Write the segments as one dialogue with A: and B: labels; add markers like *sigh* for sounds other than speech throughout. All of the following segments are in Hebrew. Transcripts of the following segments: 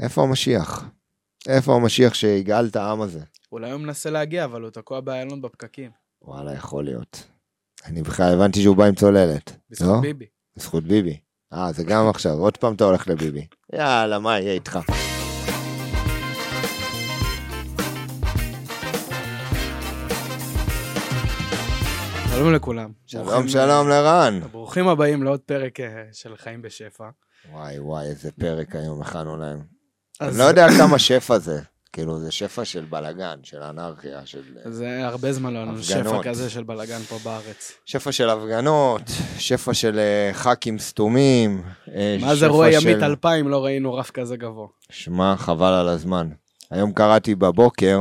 A: איפה המשיח? איפה המשיח שיגאל את העם הזה?
B: אולי הוא מנסה להגיע, אבל הוא תקוע באיילון בפקקים.
A: וואלה, יכול להיות. אני בכלל הבנתי שהוא בא עם צוללת.
B: בזכות
A: לא?
B: ביבי.
A: בזכות ביבי. אה, זה גם עכשיו, עוד פעם אתה הולך לביבי. יאללה, מה יהיה איתך?
B: שלום לכולם.
A: שלום, שלום לרן.
B: ברוכים הבאים לעוד פרק אה, של חיים בשפע.
A: וואי, וואי, איזה פרק היום הכנו להם.
B: אז
A: אני לא יודע כמה שפע זה. כאילו, זה שפע של בלאגן, של אנרכיה, של...
B: זה הרבה זמן לא היה לנו שפע. כזה של בלאגן פה בארץ.
A: שפע של הפגנות, שפע של אה, ח"כים סתומים. אה,
B: מה זה
A: שפע
B: רועי
A: של-
B: ימית 2000 לא ראינו רף כזה גבוה.
A: שמע, חבל על הזמן. היום קראתי בבוקר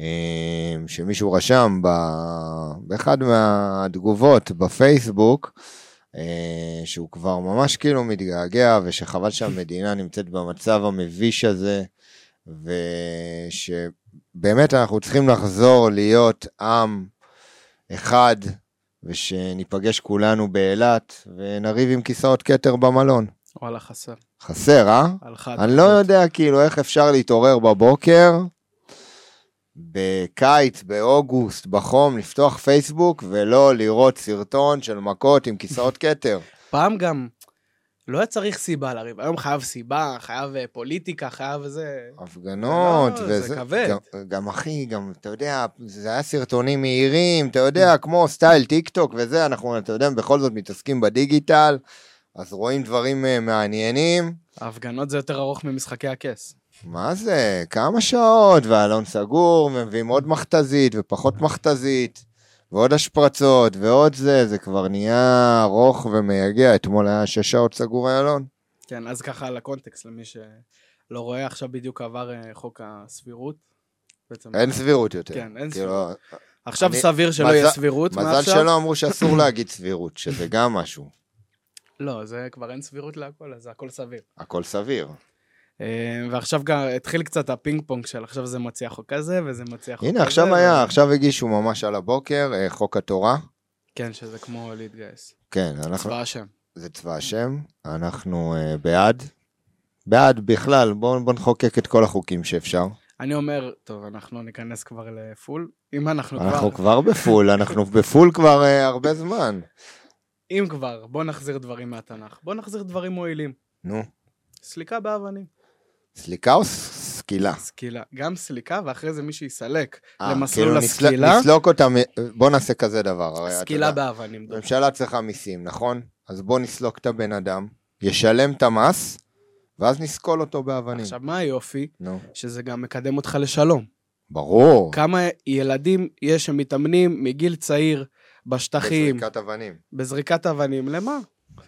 A: אה, שמישהו רשם ב- באחד מהתגובות בפייסבוק, שהוא כבר ממש כאילו מתגעגע, ושחבל שהמדינה נמצאת במצב המביש הזה, ושבאמת אנחנו צריכים לחזור להיות עם אחד, ושניפגש כולנו באילת, ונריב עם כיסאות כתר במלון.
B: וואלה חסר.
A: חסר, אה? אני לא יודע כאילו איך אפשר להתעורר בבוקר, בקיץ, באוגוסט, בחום, לפתוח פייסבוק ולא לראות סרטון של מכות עם כיסאות כתר.
B: פעם גם לא היה צריך סיבה לריב. היום חייב סיבה, חייב אה, פוליטיקה, חייב זה.
A: הפגנות,
B: לא, זה
A: וזה,
B: כבד.
A: גם, גם אחי, גם, אתה יודע, זה היה סרטונים מהירים, אתה יודע, כמו style טיק טוק וזה, אנחנו, אתה יודע, בכל זאת מתעסקים בדיגיטל, אז רואים דברים אה, מעניינים.
B: ההפגנות זה יותר ארוך ממשחקי הכס.
A: מה זה? כמה שעות, ואלון סגור, מביאים עוד מכתזית ופחות מכתזית, ועוד השפרצות, ועוד זה, זה כבר נהיה ארוך ומייגע. אתמול היה שש שעות סגור איילון.
B: כן, אז ככה לקונטקסט למי שלא רואה, עכשיו בדיוק עבר אה, חוק הסבירות. בעצם-
A: אין סבירות יותר.
B: כן, אין
A: כאילו,
B: עכשיו
A: אני-
B: סביר שלא
A: מזל-
B: יהיה סבירות
A: מזל
B: מעכשיו.
A: שלא אמרו שאסור *coughs* להגיד סבירות, שזה גם משהו.
B: לא, זה כבר אין סבירות להכל, אז הכל סביר.
A: הכל סביר.
B: אה, ועכשיו גם התחיל קצת הפינג פונג של עכשיו זה מציע חוק כזה וזה מציע חוק כזה.
A: הנה, עכשיו היה, עכשיו הגישו ממש על הבוקר, אה, חוק התורה.
B: כן, שזה כמו להתגייס.
A: כן, אנחנו...
B: צבא השם.
A: זה צבא השם, אנחנו אה, בעד. בעד בכלל, בואו בוא נחוקק את כל החוקים שאפשר.
B: אני אומר, טוב, אנחנו ניכנס כבר לפול. אם אנחנו
A: אנחנו
B: כבר,
A: כבר בפול, אנחנו בפול כבר אה, הרבה זמן.
B: אם כבר, בוא נחזיר דברים מהתנ"ך. בוא נחזיר דברים מועילים.
A: נו,
B: סליקה באבנים.
A: סליקה או סקילה?
B: סקילה. גם סליקה, ואחרי זה מישהו יסלק
A: אה,
B: למסלול
A: כאילו נסל-
B: הסקילה.
A: נסלוק אותם, אה, בוא נעשה כזה דבר.
B: סקילה באבנים. דוד.
A: ממשלה צריכה מיסים, נכון? אז בוא נסלוק את הבן אדם, ישלם את המס, ואז נסקול אותו באבנים.
B: עכשיו, מה היופי?
A: נו,
B: שזה גם מקדם אותך לשלום.
A: ברור.
B: כמה ילדים יש שמתאמנים מגיל צעיר בשטחים,
A: בזריקת אבנים.
B: בזריקת אבנים, למה?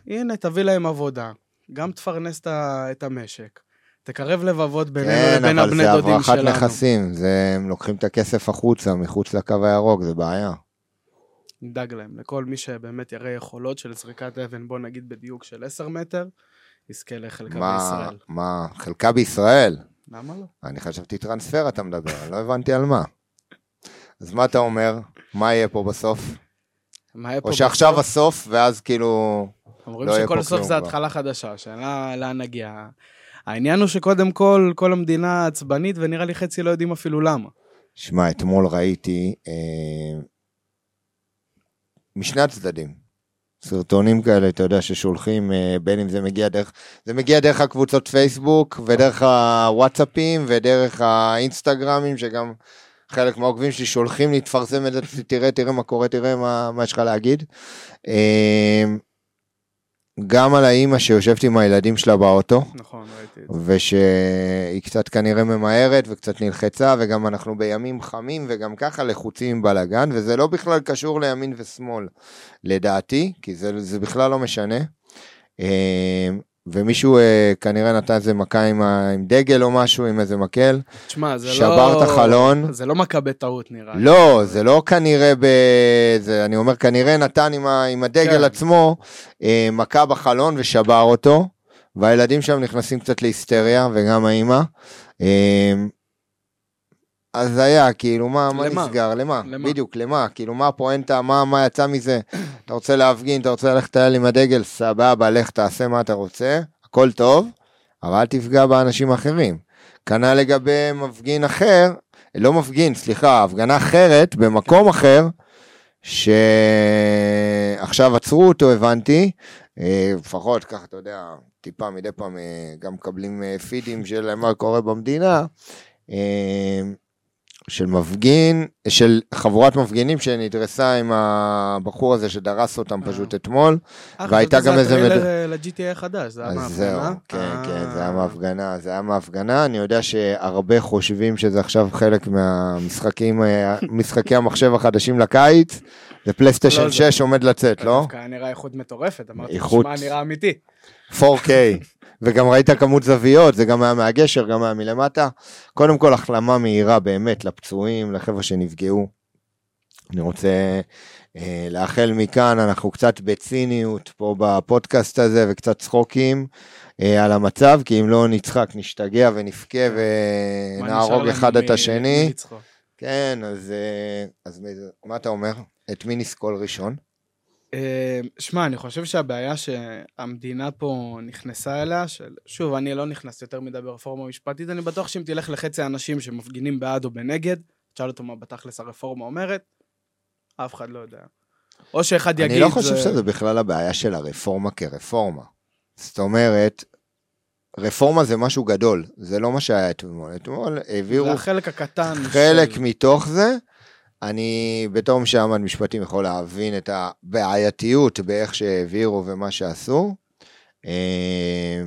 B: הנה, תביא להם עבודה, גם תפרנס את המשק, תקרב לבבות בינינו
A: כן,
B: לבין
A: אבל
B: הבני
A: זה
B: דודים
A: הברחת
B: שלנו.
A: נכסים, זה, הם לוקחים את הכסף החוצה, מחוץ לקו הירוק, זה בעיה.
B: נדאג להם, לכל מי שבאמת יראה יכולות של זריקת אבן, בוא נגיד בדיוק של 10 מטר, יזכה לחלקה
A: מה,
B: בישראל.
A: מה, חלקה בישראל?
B: למה לא?
A: אני חשבתי טרנספר אתה מדבר, לא הבנתי על מה. אז מה אתה אומר? מה יהיה פה בסוף?
B: מה יהיה פה
A: או שעכשיו
B: בסוף?
A: הסוף, ואז כאילו...
B: אומרים
A: לא
B: שכל סוף זה. התחלה חדשה, שאלה לאן נגיע. העניין הוא שקודם כל, כל המדינה עצבנית, ונראה לי חצי לא יודעים אפילו למה.
A: שמע, אתמול ראיתי אה, משני הצדדים. סרטונים כאלה, אתה יודע, ששולחים, אה, בין אם זה מגיע דרך, זה מגיע דרך הקבוצות פייסבוק, ודרך הוואטסאפים, ודרך האינסטגרמים, שגם חלק מהעוקבים שלי שולחים לי, תפרסם את זה, תראה, תראה מה קורה, תראה מה, מה יש לך להגיד. אה, גם על האימא שיושבת עם הילדים שלה באוטו,
B: נכון, ראיתי את זה.
A: ושהיא קצת כנראה ממהרת וקצת נלחצה, וגם אנחנו בימים חמים וגם ככה לחוצים עם בלאגן, וזה לא בכלל קשור לימין ושמאל, לדעתי, כי זה, זה בכלל לא משנה. ומישהו אה, כנראה נתן איזה מכה עם, ה- עם דגל או משהו, עם איזה מקל.
B: תשמע, זה לא...
A: שבר את החלון.
B: זה לא מכה בטעות נראה. לי.
A: לא, זה לא כנראה ב... זה, אני אומר, כנראה נתן עם, ה, עם הדגל
B: כן.
A: עצמו אה, מכה בחלון ושבר אותו, והילדים שם נכנסים קצת להיסטריה, וגם האימא. אה, אז היה, כאילו, מה, מה? נסגר? למה?
B: למה?
A: בדיוק, למה? כאילו, מה הפואנטה? מה, מה יצא מזה? *coughs* אתה רוצה להפגין, אתה רוצה ללכת לטייל עם הדגל? סבבה, לך תעשה מה אתה רוצה, הכל טוב, אבל אל תפגע באנשים אחרים. כנ"ל לגבי מפגין אחר, לא מפגין, סליחה, הפגנה אחרת במקום אחר, שעכשיו עצרו אותו, הבנתי, אה, לפחות ככה, אתה יודע, טיפה מדי פעם אה, גם מקבלים אה, פידים של מה קורה במדינה. של מפגין, של חבורת מפגינים שנדרסה עם הבחור הזה שדרס אותם פשוט אתמול.
B: והייתה גם איזה... אה, זה ל-GTA החדש, זה היה מההפגנה?
A: זהו, כן, כן, זה היה מההפגנה, זה היה מההפגנה. אני יודע שהרבה חושבים שזה עכשיו חלק מהמשחקים, משחקי המחשב החדשים לקיץ. זה פלייסטיישן 6 עומד לצאת, לא?
B: דווקא נראה איכות מטורפת, אמרתי, תשמע, נראה אמיתי.
A: 4K. וגם ראית כמות זוויות, זה גם היה מהגשר, גם היה מלמטה. קודם כל, החלמה מהירה באמת לפצועים, לחבר'ה שנפגעו. אני רוצה אה, לאחל מכאן, אנחנו קצת בציניות פה בפודקאסט הזה וקצת צחוקים אה, על המצב, כי אם לא נצחק, נשתגע ונבכה ונהרוג אחד את השני. כן, אז, אה, אז מה אתה אומר? את מי נסקול ראשון?
B: אה, שמע, אני חושב שהבעיה שהמדינה פה נכנסה אליה, של... שוב, אני לא נכנס יותר מדי ברפורמה משפטית, אני בטוח שאם תלך לחצי האנשים שמפגינים בעד או בנגד, תשאל אותו מה בתכלס הרפורמה אומרת, אף אחד לא יודע. או שאחד יגיד...
A: אני לא חושב זה... שזה בכלל הבעיה של הרפורמה כרפורמה. זאת אומרת, רפורמה זה משהו גדול, זה לא מה שהיה אתמול. אתמול העבירו...
B: זה החלק הקטן.
A: חלק של... מתוך זה, אני בתור משעמד משפטים יכול להבין את הבעייתיות באיך שהעבירו ומה שעשו, אה,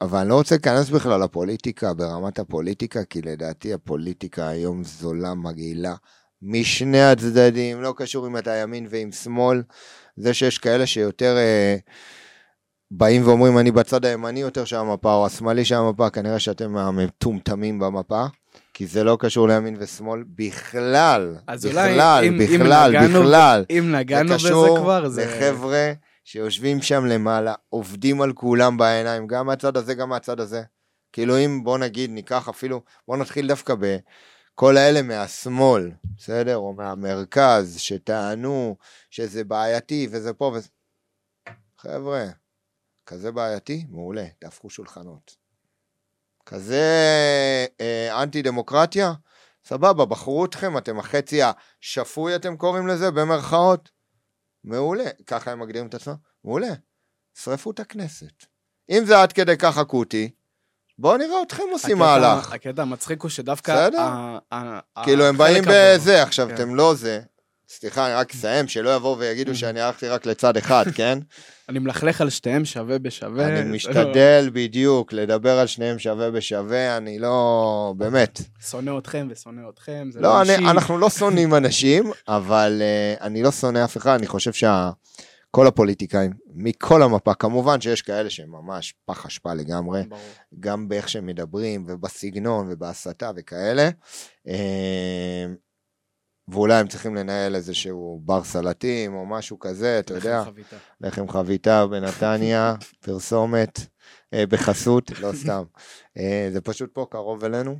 A: אבל אני לא רוצה להיכנס בכלל לפוליטיקה, ברמת הפוליטיקה, כי לדעתי הפוליטיקה היום זולה, מגעילה, משני הצדדים, לא קשור אם אתה ימין ועם שמאל. זה שיש כאלה שיותר אה, באים ואומרים אני בצד הימני יותר של המפה או השמאלי של המפה, כנראה שאתם המטומטמים במפה. כי זה לא קשור לימין ושמאל בכלל, אז בכלל, אם, בכלל, אם נגענו, בכלל.
B: אם נגענו בזה כבר,
A: זה... זה חבר'ה שיושבים שם למעלה, עובדים על כולם בעיניים, גם מהצד הזה, גם מהצד הזה. כאילו אם בוא נגיד, ניקח אפילו, בוא נתחיל דווקא בכל האלה מהשמאל, בסדר? או מהמרכז, שטענו שזה בעייתי וזה פה וזה... חבר'ה, כזה בעייתי? מעולה, תהפכו שולחנות. כזה אה, אנטי דמוקרטיה? סבבה, בחרו אתכם, אתם החצי השפוי אתם קוראים לזה, במרכאות? מעולה, ככה הם מגדירים את עצמם? מעולה. שרפו את הכנסת. אם זה עד כדי כך אקוטי, בואו נראה אתכם עושים מהלך.
B: הקטע המצחיק הוא שדווקא... בסדר?
A: כאילו הם באים בזה, עכשיו כן. אתם לא זה, סליחה, אני רק אסיים, שלא יבואו ויגידו שאני הלכתי רק לצד אחד, *laughs* כן?
B: אני מלכלך על שתיהם שווה בשווה.
A: אני משתדל בדיוק לדבר על שניהם שווה בשווה, אני לא... באמת.
B: שונא אתכם ושונא אתכם, זה
A: לא, אישי. לא, אנחנו לא שונאים אנשים, *laughs* אבל uh, אני לא שונא אף אחד, אני חושב שכל הפוליטיקאים, מכל המפה, כמובן שיש כאלה שהם ממש פח אשפה לגמרי, ברור. גם באיך שהם מדברים, ובסגנון, ובהסתה וכאלה. Uh, ואולי הם צריכים לנהל איזשהו בר סלטים או משהו כזה, אתה יודע. לחם חביתה. לחם חביתה בנתניה, *laughs* פרסומת, אה, בחסות, לא סתם. אה, זה פשוט פה קרוב אלינו.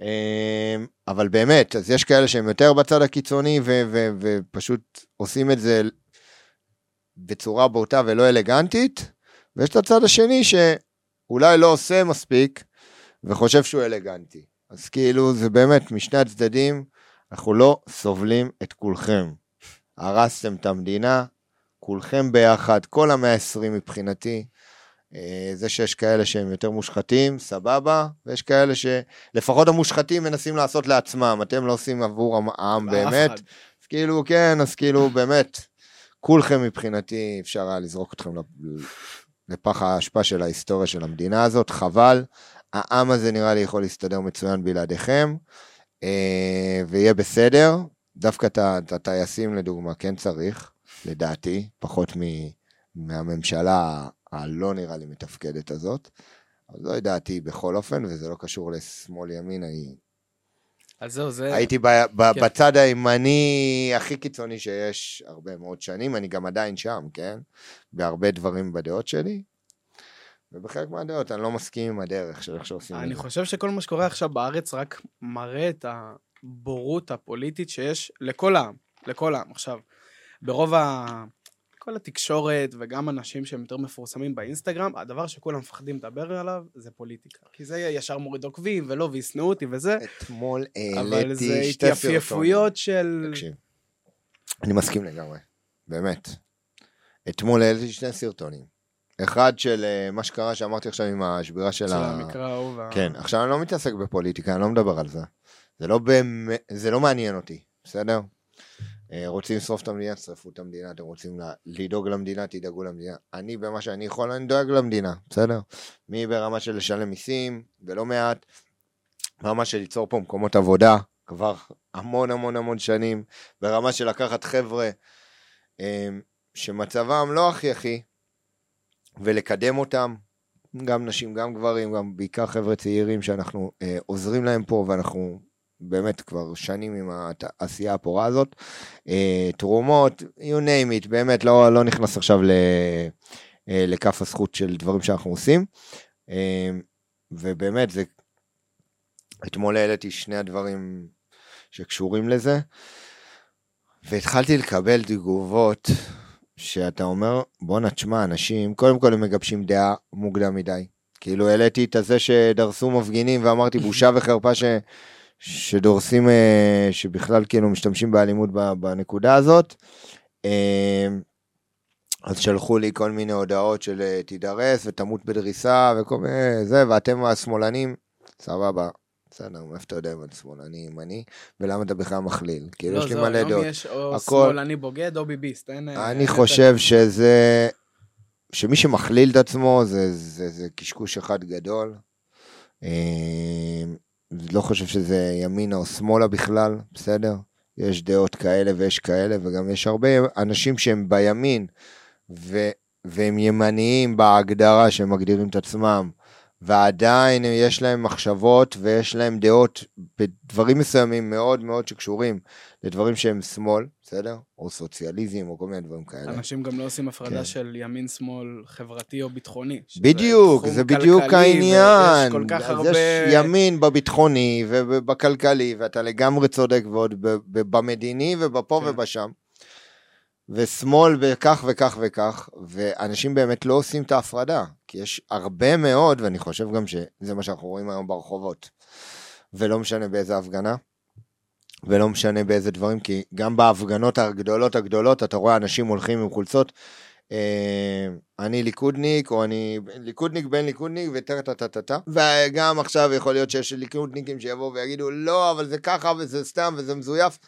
A: אה, אבל באמת, אז יש כאלה שהם יותר בצד הקיצוני ו- ו- ופשוט עושים את זה בצורה בוטה ולא אלגנטית, ויש את הצד השני שאולי לא עושה מספיק וחושב שהוא אלגנטי. אז כאילו זה באמת משני הצדדים. אנחנו לא סובלים את כולכם. הרסתם את המדינה, כולכם ביחד, כל המאה ה-20 מבחינתי. אה, זה שיש כאלה שהם יותר מושחתים, סבבה, ויש כאלה שלפחות המושחתים מנסים לעשות לעצמם, אתם לא עושים עבור העם באמת. אז כאילו, כן, אז כאילו, באמת, כולכם מבחינתי, אפשר היה לזרוק אתכם לפח האשפה של ההיסטוריה של המדינה הזאת, חבל. העם הזה נראה לי יכול להסתדר מצוין בלעדיכם. אה, ויהיה בסדר. דווקא את הטייסים לדוגמה כן צריך, לדעתי, פחות מהממשלה הלא נראה לי מתפקדת הזאת. אבל זוהי דעתי בכל אופן, וזה לא קשור לשמאל ימין, אני...
B: אז זהו, זה...
A: הייתי ב, ב, כן. בצד הימני הכי קיצוני שיש הרבה מאוד שנים, אני גם עדיין שם, כן? בהרבה דברים בדעות שלי, ובחלק מהדעות אני לא מסכים עם הדרך של איך שעושים את זה.
B: אני חושב שכל מה שקורה עכשיו בארץ רק מראה את הבורות הפוליטית שיש לכל העם, לכל העם. עכשיו, ברוב ה... כל התקשורת וגם אנשים שהם יותר מפורסמים באינסטגרם, הדבר שכולם מפחדים לדבר עליו זה פוליטיקה. כי זה ישר מוריד עוקבים ולא, וישנאו אותי וזה,
A: אתמול
B: אבל זה
A: העליתי שתי סרטונים.
B: התייפייפויות של...
A: תקשיב, אני מסכים לגמרי, באמת. אתמול העליתי שני סרטונים. אחד של אה, מה שקרה שאמרתי עכשיו עם השבירה של
B: של
A: ה...
B: המקרא ההוא.
A: כן, עכשיו אני לא מתעסק בפוליטיקה, אני לא מדבר על זה. זה לא באמת, זה לא מעניין אותי, בסדר? אה, רוצים לשרוף את המדינה, תשרפו את המדינה, אתם רוצים לדאוג למדינה, תדאגו למדינה. אני, במה שאני יכול, אני דואג למדינה, בסדר? מי ברמה של לשלם מיסים, ולא מעט, ברמה של ליצור פה מקומות עבודה, כבר המון המון המון שנים, ברמה של לקחת חבר'ה אה, שמצבם לא הכי הכי, ולקדם אותם, גם נשים, גם גברים, גם בעיקר חבר'ה צעירים שאנחנו אה, עוזרים להם פה, ואנחנו באמת כבר שנים עם העשייה הפורה הזאת. אה, תרומות, you name it, באמת לא, לא נכנס עכשיו ל, אה, לכף הזכות של דברים שאנחנו עושים. אה, ובאמת, זה... אתמול העליתי שני הדברים שקשורים לזה, והתחלתי לקבל תגובות שאתה אומר, בואנה, תשמע, אנשים, קודם כל הם מגבשים דעה מוקדם מדי. כאילו העליתי את הזה שדרסו מפגינים ואמרתי בושה *laughs* וחרפה ש, שדורסים, אה, שבכלל כאילו משתמשים באלימות בנקודה הזאת. אה, אז שלחו לי כל מיני הודעות של אה, תידרס ותמות בדריסה וכל מיני זה, ואתם השמאלנים, סבבה. בסדר, מאיפה אתה יודע אם אתה שמאלני, ימני, ולמה אתה בכלל מכליל? כאילו,
B: לא,
A: יש לי מלא
B: היום
A: דעות.
B: יש או שמאלני בוגד או ביביסט, אין...
A: אני חושב שזה... שמי שמכליל את עצמו זה, זה, זה קשקוש אחד גדול. אה, לא חושב שזה ימינה או שמאלה בכלל, בסדר? יש דעות כאלה ויש כאלה, וגם יש הרבה אנשים שהם בימין, ו, והם ימניים בהגדרה שהם מגדירים את עצמם, ועדיין יש להם מחשבות ויש להם דעות בדברים מסוימים מאוד מאוד שקשורים לדברים שהם שמאל, בסדר? או סוציאליזם או כל מיני דברים כאלה.
B: אנשים גם לא עושים הפרדה
A: כן.
B: של ימין שמאל חברתי או ביטחוני.
A: בדיוק, זה בדיוק העניין.
B: ויש כל כך הרבה...
A: יש ימין בביטחוני ובכלכלי, ואתה לגמרי צודק, ועוד במדיני ובפה
B: כן.
A: ובשם. ושמאל וכך וכך וכך, ואנשים באמת לא עושים את ההפרדה, כי יש הרבה מאוד, ואני חושב גם שזה מה שאנחנו רואים היום ברחובות, ולא משנה באיזה הפגנה, ולא משנה באיזה דברים, כי גם בהפגנות הגדולות הגדולות, אתה רואה אנשים הולכים עם חולצות, אה, אני ליכודניק, או אני ליכודניק בן ליכודניק, וטה טה טה טה טה. וגם עכשיו יכול להיות שיש ליכודניקים שיבואו ויגידו, לא, אבל זה ככה, וזה סתם, וזה מזויף.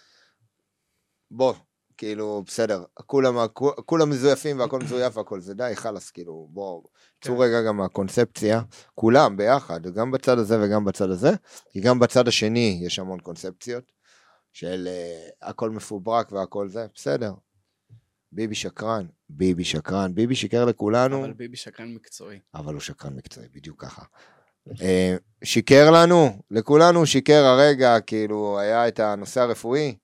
A: בוא, כאילו, בסדר, כולם, כולם מזויפים והכל מזויף והכל זה די, חלאס, כאילו, בוא, צאו
B: כן.
A: רגע גם מהקונספציה, כולם ביחד, גם בצד הזה וגם בצד הזה, כי גם בצד השני יש המון קונספציות, של uh, הכל מפוברק והכל זה, בסדר. ביבי שקרן, ביבי שקרן, ביבי שיקר לכולנו,
B: אבל ביבי שקרן מקצועי.
A: אבל הוא שקרן מקצועי, בדיוק ככה. אה, שיקר לנו, לכולנו שיקר הרגע, כאילו היה את הנושא הרפואי,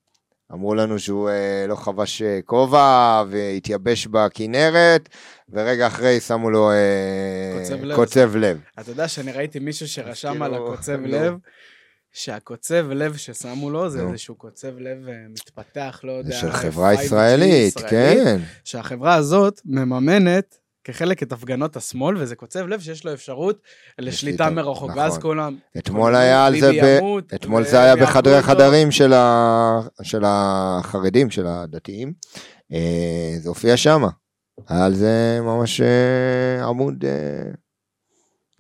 A: אמרו לנו שהוא אה, לא חבש אה, כובע והתייבש בכנרת, ורגע אחרי שמו לו אה,
B: קוצב לב.
A: קוצב לב.
B: אתה יודע שאני ראיתי מישהו שרשם על
A: כאילו,
B: הקוצב
A: נו.
B: לב, שהקוצב לב ששמו לו זה. איזשהו קוצב לב אה, מתפתח, לא יודע,
A: של חברה
B: 5G
A: ישראלית, כן.
B: שהחברה הזאת מממנת כחלק את הפגנות השמאל, וזה קוצב לב שיש לו אפשרות לשליטה מרחוק.
A: נכון.
B: ואז כולם...
A: אתמול היה על זה, ב...
B: ימות,
A: אתמול זה היה בחדרי. חדרים של, ה... של החרדים, של הדתיים. אה, זה הופיע שמה. היה על זה ממש אה, עמוד...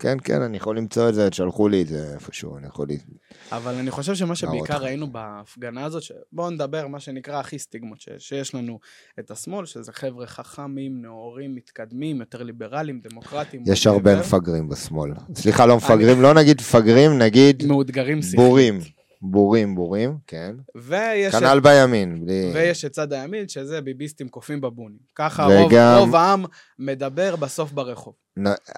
A: כן, כן, אני יכול למצוא את זה, שלחו לי את זה איפשהו, אני יכול... ל-
B: אבל אני חושב שמה שבעיקר. ראינו בהפגנה הזאת, שבואו נדבר מה שנקרא הכי סטיגמות, ש... שיש לנו את השמאל, שזה חבר'ה חכמים, נאורים, מתקדמים, יותר ליברליים, דמוקרטיים.
A: יש הרבה מפגרים בשמאל. סליחה, לא מפגרים, לא נגיד מפגרים, נגיד
B: מאותגרים שכלית.
A: בורים. בורים, בורים, כן.
B: ויש
A: כנ"ל בימין. בלי-
B: ויש את צד הימין, שזה ביביסטים קופים בבונים. ככה
A: וגם-
B: רוב, רוב העם מדבר בסוף ברחוב.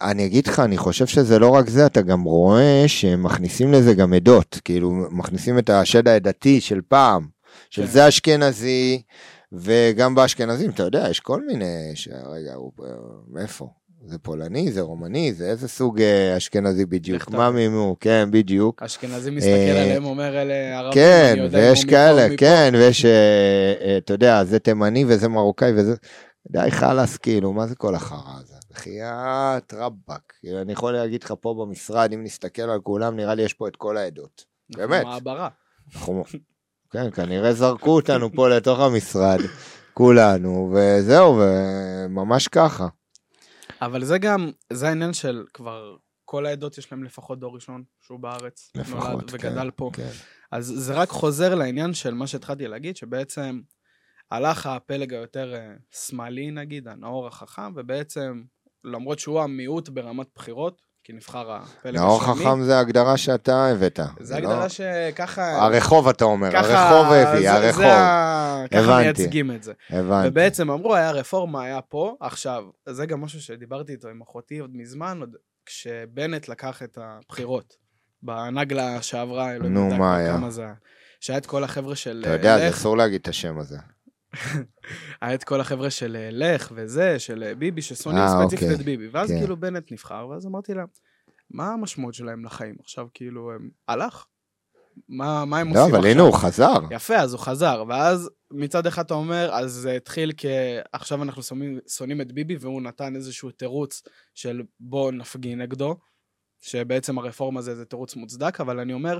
A: אני אגיד לך, אני חושב שזה לא רק זה, אתה גם רואה שהם מכניסים לזה גם עדות, כאילו מכניסים את השד העדתי של פעם, של
B: כן.
A: זה אשכנזי, וגם באשכנזים, אתה יודע, יש כל מיני, ש... רגע, הוא... מאיפה? זה פולני, זה רומני, זה איזה סוג אה, אשכנזי בדיוק, מה. מימו, כן, בדיוק.
B: אשכנזי מסתכל
A: אה,
B: עליהם, אומר אלה ערבים,
A: כן,
B: אני יודע
A: ויש כאלה. כן, ויש, אה, אה, אתה יודע, זה תימני וזה מרוקאי וזה, די חלאס, כאילו, מה זה כל החרא הזה? בחייאת רבאק. כאילו, אני יכול להגיד לך פה במשרד, אם נסתכל על כולם, נראה לי יש פה את כל העדות. באמת.
B: מעברה.
A: אנחנו, כן, כנראה זרקו אותנו פה לתוך המשרד, כולנו, וזהו, וממש ככה.
B: אבל זה גם, זה העניין של כבר, כל העדות יש להם לפחות דור ראשון שהוא בארץ.
A: לפחות,
B: נולד
A: כן,
B: וגדל פה.
A: כן.
B: אז זה רק חוזר לעניין של מה שהתחלתי להגיד, שבעצם הלך הפלג היותר אה, שמאלי נגיד, הנאור החכם, ובעצם, למרות שהוא המיעוט ברמת בחירות, כי נבחר הפלג
A: נאור
B: השני.
A: חכם זה הגדרה שאתה הבאת.
B: זה
A: לא-
B: הגדרה שככה...
A: הרחוב אתה אומר,
B: ככה-
A: הרחוב הביא, הרחוב.
B: זה ה- ככה
A: הבנתי.
B: מייצגים את זה.
A: הבנתי.
B: ובעצם אמרו, היה רפורמה, היה פה. עכשיו, זה גם משהו שדיברתי איתו עם אחותי עוד מזמן, עוד כשבנט לקח את הבחירות. בנגלה שעברה, אלוהים
A: נו,
B: יודע
A: מה
B: כבר
A: היה?
B: כמה זה היה. שהיה את כל החבר'ה של
A: אתה יודע, זה אסור להגיד את השם הזה.
B: היה את כל החבר'ה של אה, לך וזה, של אה, ביבי, ששונאים
A: אה,
B: ספציפית
A: אוקיי.
B: את ביבי. ואז
A: כן.
B: כאילו בנט נבחר, ואז אמרתי לה, מה המשמעות שלהם לחיים? עכשיו כאילו, הם הלך? מה מה הם
A: לא,
B: עושים
A: אבל
B: עכשיו?
A: הנה, הוא חזר.
B: יפה, אז הוא חזר, ואז מצד אחד אתה אומר, אז זה התחיל כ... עכשיו אנחנו שונאים את ביבי, והוא נתן איזשהו תירוץ של בוא נפגין נגדו, שבעצם הרפורמה זה איזה תירוץ מוצדק, אבל אני אומר,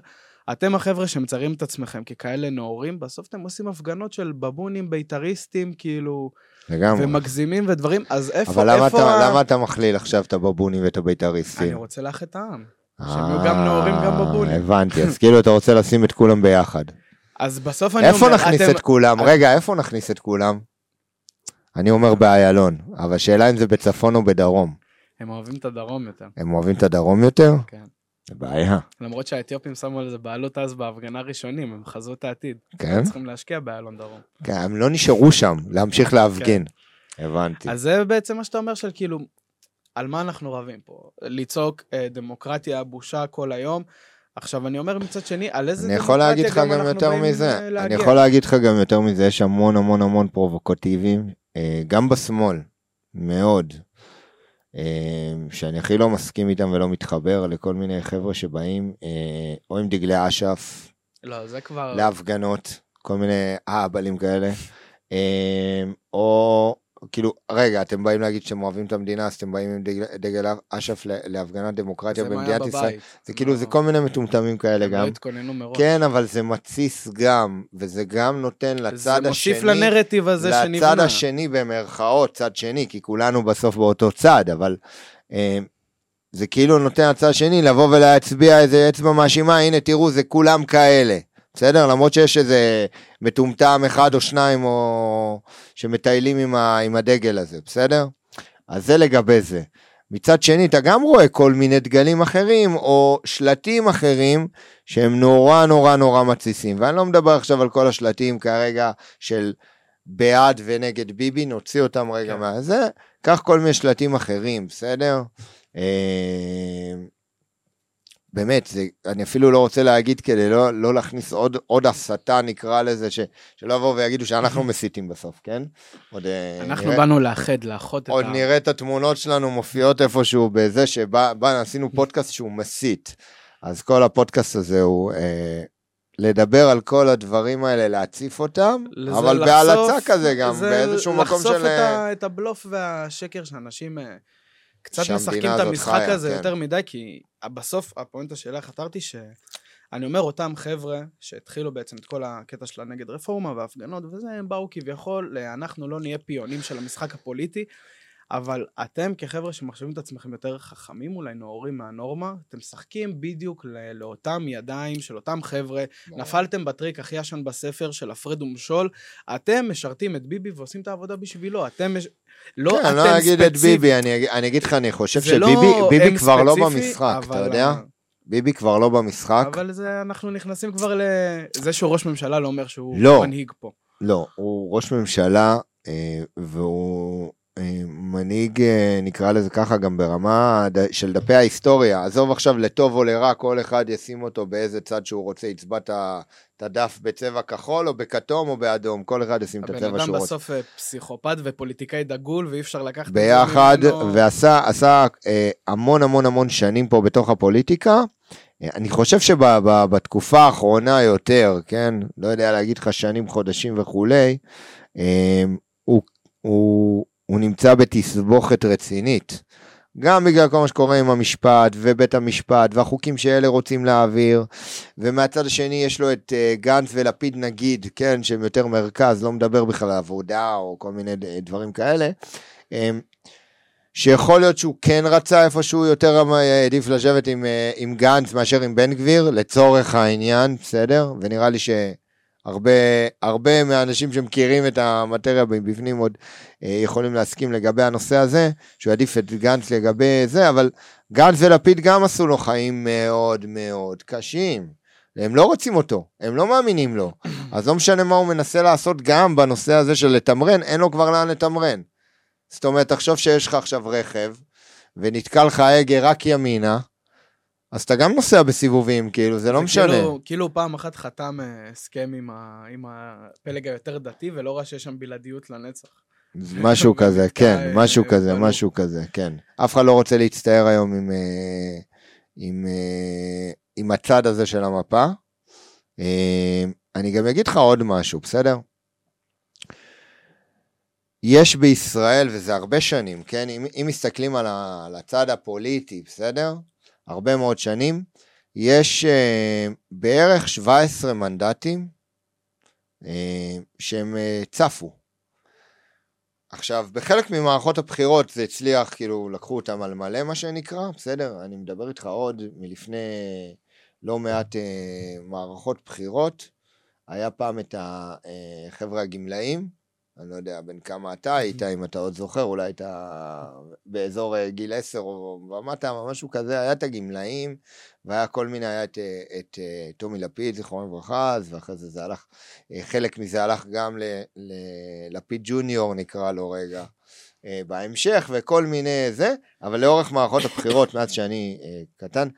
B: אתם החבר'ה שמציירים את עצמכם ככאלה נאורים, בסוף אתם עושים הפגנות של בבונים, בית"ריסטים, כאילו,
A: לגמרי.
B: ומגזימים ודברים, אז איפה,
A: אבל למה
B: איפה
A: אתה,
B: ה-
A: למה אתה מכליל עכשיו את הבבונים ואת
B: אני
A: הבית"ריסטים?
B: רוצה לאחד את העם. שהם יהיו גם נאורים, גם
A: אה,
B: בבונים.
A: הבנתי, אז כאילו אתה רוצה לשים את כולם ביחד.
B: אז בסוף אני אומר,
A: איפה נכניס
B: אתם...
A: את כולם? רגע, איפה נכניס את כולם? אני אומר באיילון, אבל שאלה אם זה בצפון או בדרום.
B: הם אוהבים את הדרום יותר,
A: הם אוהבים את הדרום יותר?
B: כן.
A: בעיה,
B: למרות שהאתיופים שמו על זה בעלות אז בהפגנה הראשונים, הם חזו את העתיד.
A: כן?
B: צריכים להשקיע באלון דרום.
A: כן, הם לא נשארו שם, להמשיך להפגין. הבנתי.
B: אז זה בעצם מה שאתה אומר של כאילו, על מה אנחנו רבים פה? לצעוק אה, דמוקרטיה, בושה כל היום. עכשיו, אני אומר מצד שני, על איזה
A: אני
B: דמוקרטיה
A: יכול להגיד לך גם
B: אנחנו
A: יותר
B: באים,
A: מזה,
B: אה,
A: אני
B: להגיע?
A: יכול להגיד לך גם יותר מזה, יש המון המון המון פרובוקטיבים, אה, גם בשמאל, מאוד, שאני הכי לא מסכים איתם ולא מתחבר לכל מיני חבר'ה שבאים אה, או עם דגלי אש"ף
B: לא, זה כבר...
A: להפגנות, כל מיני אהבלים כאלה, אה, או כאילו, רגע, אתם באים להגיד שאתם אוהבים את המדינה, אז אתם באים עם דגל, דגל אש"ף לה- להפגנת דמוקרטיה
B: זה מה
A: במדינת ישראל,
B: בבית.
A: זה כאילו,
B: לא-
A: זה כל מיני מטומטמים כאלה
B: הם לא
A: גם.
B: התכוננו מראש.
A: כן, אבל זה מתסיס גם, וזה גם נותן לצד
B: זה
A: השני,
B: מוסיף לנרטיב הזה שנבנה.
A: לצד השני במרכאות, צד שני, כי כולנו בסוף באותו צד, אבל אה, זה כאילו נותן לצד השני לבוא ולהצביע איזה אצבע מאשימה, הנה תראו, זה כולם כאלה. בסדר? למרות שיש איזה מטומטם אחד או שניים או שמטיילים עם, ה, עם הדגל הזה, בסדר? אז זה לגבי זה. מצד שני, אתה גם רואה כל מיני דגלים אחרים או שלטים אחרים שהם נורא נורא נורא מתסיסים. ואני לא מדבר עכשיו על כל השלטים כרגע של בעד ונגד ביבי, נוציא אותם רגע
B: כן.
A: מהזה. קח כל מיני שלטים אחרים, בסדר? באמת, זה, אני אפילו לא רוצה להגיד כדי לא, לא להכניס עוד, עוד הסתה, נקרא לזה, ש, שלא יבואו ויגידו שאנחנו *laughs* מסיתים בסוף, כן? עוד, אה,
B: אנחנו
A: נראה-
B: באנו לאחד, לאחות את
A: עוד
B: ה...
A: נראה את התמונות שלנו מופיעות איפשהו בזה שבא, בא, עשינו פודקאסט שהוא מסית. אז כל הפודקאסט הזה הוא אה, לדבר על כל הדברים האלה, להציף אותם, אבל
B: לחשוף-
A: בהלצה כזה גם, באיזשהו מקום
B: לחשוף
A: של...
B: את,
A: אה,
B: את הבלוף והשקר שאנשים אה, קצת משחקים את המשחק
A: חיה,
B: הזה
A: כן.
B: יותר מדי, כי בסוף הפואנטה שאליה חתרתי, שאני אומר, אותם חבר'ה שהתחילו בעצם את כל הקטע של הנגד רפורמה והפגנות וזה, הם באו כביכול, אנחנו לא נהיה פיונים של המשחק הפוליטי, אבל אתם כחבר'ה שמחשבים את עצמכם יותר חכמים, אולי נאורים מהנורמה, אתם משחקים בדיוק לאותם ידיים של אותם חבר'ה, נפלתם בטריק הכי ישן בספר של הפרד ומשול, אתם משרתים את ביבי ועושים את העבודה בשבילו, אתם מש... לא
A: כן,
B: אתם
A: אני לא אגיד את
B: ספציפית.
A: ביבי, אני אגיד- אני אגיד לך, אני חושב
B: זה לא
A: שביבי ביבי כבר לא במשחק, אתה יודע? ביבי כבר לא במשחק.
B: אבל זה, אנחנו נכנסים כבר ל... זה שהוא ראש ממשלה לא אומר שהוא
A: לא.
B: מנהיג פה.
A: לא, הוא ראש ממשלה, אה, והוא מנהיג, אה, נקרא לזה ככה, גם ברמה של דפי ההיסטוריה. עזוב עכשיו לטוב או לרע, כל אחד ישים אותו באיזה צד שהוא רוצה, יצבע את הדף בצבע כחול או בכתום או באדום, כל אחד ישים את
B: הבן
A: הצבע
B: אדם
A: שהוא רוצה.
B: בסוף אה, פסיכופת ופוליטיקאי דגול, ואי אפשר לקחת את זה
A: ביחד. ועשה עשה, אה, המון המון המון שנים פה בתוך הפוליטיקה. אני חושב שבתקופה האחרונה יותר, כן, לא יודע להגיד לך שנים, חודשים וכולי, אה, הוא, הוא הוא נמצא בתסבוכת רצינית. גם בגלל כל מה שקורה עם המשפט ובית המשפט והחוקים שאלה רוצים להעביר, ומהצד השני יש לו את uh, גנץ ולפיד נגיד, כן, שהם יותר מרכז, לא מדבר בכלל על עבודה או כל מיני דברים כאלה, um, שיכול להיות שהוא כן רצה איפשהו יותר העדיף לשבת עם, עם גנץ מאשר עם בן גביר, לצורך העניין, בסדר? ונראה לי ש... הרבה, הרבה מהאנשים שמכירים את המטריה בפנים עוד אה, יכולים להסכים לגבי הנושא הזה, שהוא יעדיף את גנץ לגבי זה, אבל גנץ ולפיד גם עשו לו חיים מאוד מאוד קשים. הם לא רוצים אותו, הם לא מאמינים לו. *coughs* אז לא משנה מה הוא מנסה לעשות גם בנושא הזה של לתמרן, אין לו כבר לאן לתמרן. זאת אומרת, תחשוב שיש לך עכשיו רכב, ונתקע לך ההגה רק ימינה, אז אתה גם נוסע בסיבובים, כאילו, זה לא משנה.
B: כאילו, כאילו פעם אחת חתם אה, הסכם עם, ה, עם הפלג היותר דתי, ולא רואה שיש שם בלעדיות לנצח.
A: משהו *laughs* כזה, *laughs* כן, אה, משהו כזה, משהו כזה, כן. אף אחד לא רוצה להצטער היום עם, אה, עם, עם הצד הזה של המפה. אני גם אגיד לך עוד משהו, בסדר? יש בישראל, וזה הרבה שנים, כן? אם, אם מסתכלים על, ה, על הצד הפוליטי, בסדר? הרבה מאוד שנים. יש uh, בערך 17 מנדטים uh, שהם uh, צפו. עכשיו, בחלק ממערכות הבחירות זה הצליח, כאילו, לקחו אותם על מלא, מה שנקרא, בסדר? אני מדבר איתך עוד מלפני לא מעט uh, מערכות בחירות. היה פעם את החבר'ה הגמלאים, אני לא יודע בין כמה אתה היית, אם אתה עוד זוכר, אולי היית באזור אה, גיל 10 או ומטה, משהו כזה, היה את הגמלאים, והיה כל מיני, היה את, אה, את, את אה, טומי לפיד, זיכרונו לברכה, ואחרי זה זה הלך, חלק מזה הלך גם ללפיד ג'וניור, נקרא לו רגע, בהמשך, וכל מיני זה, אבל לאורך מערכות הבחירות, מאז שאני קטן,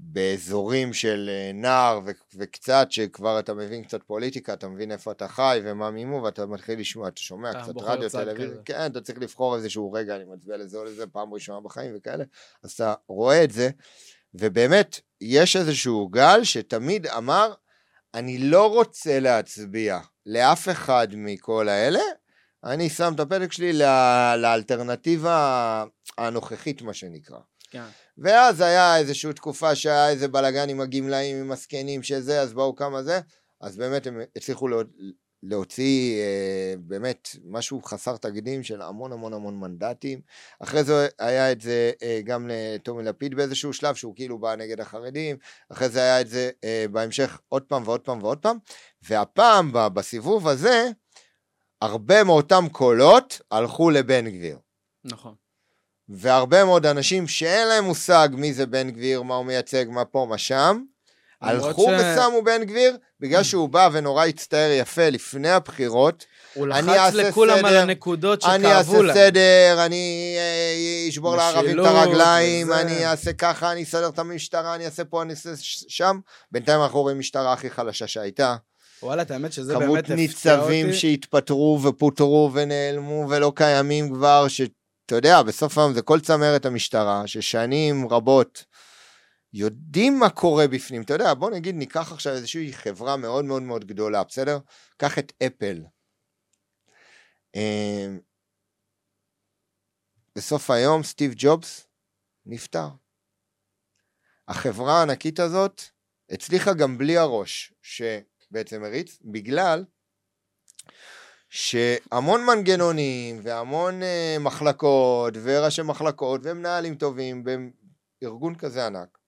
A: באזורים של אה, נער ו- וקצת, שכבר אתה מבין קצת פוליטיקה, אתה מבין איפה אתה חי ומה מימו, ואתה מתחיל לשמוע, אתה שומע אתה קצת רדיו, טלוויזיה, כן, אתה צריך לבחור איזשהו רגע, אני מצביע לזה או לזה, פעם ראשונה בחיים וכאלה, אז אתה רואה את זה, ובאמת, יש איזשהו גל שתמיד אמר, אני לא רוצה להצביע לאף אחד מכל האלה, אני שם את הפתק שלי לאלטרנטיבה הנוכחית, מה שנקרא. כן. ואז היה איזושהי תקופה שהיה איזה בלאגן עם הגמלאים, עם הזקנים, שזה, אז באו כמה זה, אז באמת הם הצליחו להוציא אה, באמת משהו חסר תקדים של המון המון המון מנדטים. אחרי זה היה את זה אה, גם לטומי לפיד באיזשהו שלב, שהוא כאילו בא נגד החרדים, אחרי זה היה את זה אה, בהמשך עוד פעם ועוד פעם ועוד פעם, והפעם בסיבוב הזה, הרבה מאותם קולות הלכו לבן גביר.
B: נכון.
A: והרבה מאוד אנשים שאין להם מושג מי זה בן גביר, מה הוא מייצג, מה פה, מה שם, הלכו ש... ושמו בן גביר, בגלל שהוא בא ונורא הצטער יפה לפני הבחירות.
B: הוא לחץ לכולם סדר, על הנקודות שכאבו
A: להם. אני אעשה סדר, אני אה, אשבור לערבים את הרגליים, וזה. אני אעשה ככה, אני אסדר את המשטרה, אני אעשה פה, אני אעשה שם. בינתיים אנחנו רואים משטרה הכי חלשה שהייתה.
B: וואלה, את האמת שזה באמת הפתיע
A: אותי. כמות ניצבים שהתפטרו ופוטרו ונעלמו ולא קיימים כבר, ש... אתה יודע, בסוף היום זה כל צמרת המשטרה, ששנים רבות יודעים מה קורה בפנים. אתה יודע, בוא נגיד ניקח עכשיו איזושהי חברה מאוד מאוד מאוד גדולה, בסדר? קח את אפל. אמ, בסוף היום סטיב ג'ובס נפטר. החברה הענקית הזאת הצליחה גם בלי הראש שבעצם הריץ, בגלל שהמון מנגנונים והמון uh, מחלקות וראשי מחלקות ומנהלים טובים בארגון כזה ענק,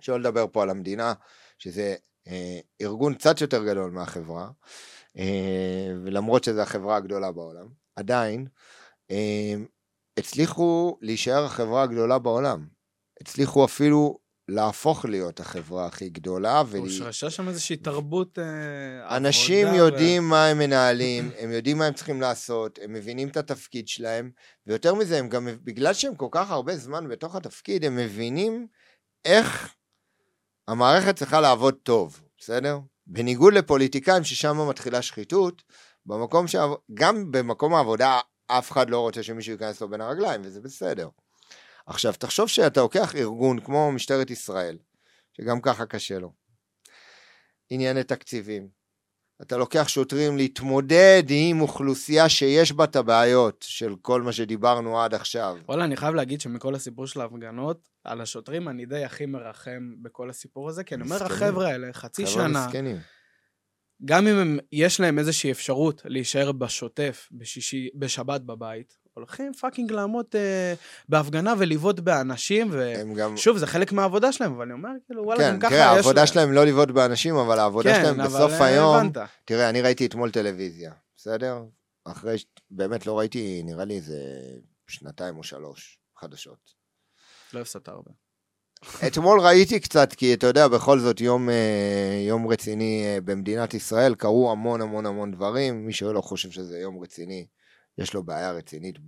A: שלא לדבר פה על המדינה, שזה uh, ארגון קצת יותר גדול מהחברה, uh, ולמרות שזו החברה הגדולה בעולם, עדיין uh, הצליחו להישאר החברה הגדולה בעולם. הצליחו אפילו להפוך להיות החברה הכי גדולה.
B: הושרשה שם איזושהי תרבות
A: אה, אנשים יודעים ו... מה הם מנהלים, הם יודעים מה הם צריכים לעשות, הם מבינים את התפקיד שלהם, ויותר מזה, הם גם, בגלל שהם כל כך הרבה זמן בתוך התפקיד, הם מבינים איך המערכת צריכה לעבוד טוב, בסדר? בניגוד לפוליטיקאים ששם מתחילה שחיתות, במקום ש... גם במקום העבודה אף אחד לא רוצה שמישהו ייכנס לו בין הרגליים, וזה בסדר. עכשיו, תחשוב שאתה לוקח ארגון כמו משטרת ישראל, שגם ככה קשה לו, ענייני תקציבים, אתה לוקח שוטרים להתמודד עם אוכלוסייה שיש בה את הבעיות של כל מה שדיברנו עד עכשיו.
B: וואלה, אני חייב להגיד שמכל הסיפור של ההפגנות, על השוטרים אני די הכי מרחם בכל הסיפור הזה, כי אני אומר. החבר'ה האלה, חצי שנה,
A: מסכנים.
B: גם אם הם, יש להם איזושהי אפשרות להישאר בשוטף, בשישי, בשבת בבית, הולכים פאקינג לעמוד אה, בהפגנה ולבעוט באנשים,
A: הם גם...
B: ושוב, זה חלק מהעבודה שלהם, אבל אני אומר, כאילו, וואלה,
A: כן,
B: גם ככה
A: תראה,
B: יש
A: העבודה
B: להם.
A: שלהם לא לבעוט באנשים, אבל העבודה
B: כן,
A: שלהם
B: אבל,
A: בסוף
B: אה,
A: היום...
B: הבנת.
A: תראה, אני ראיתי אתמול טלוויזיה, בסדר? אחרי, באמת לא ראיתי, נראה לי איזה שנתיים או שלוש חדשות.
B: לא הפסדת הרבה.
A: אתמול ראיתי קצת, כי אתה יודע, בכל זאת יום, אה, יום רציני אה, במדינת ישראל, קרו המון המון המון דברים, מי שלא חושב שזה יום רציני, יש לו בעיה רצינית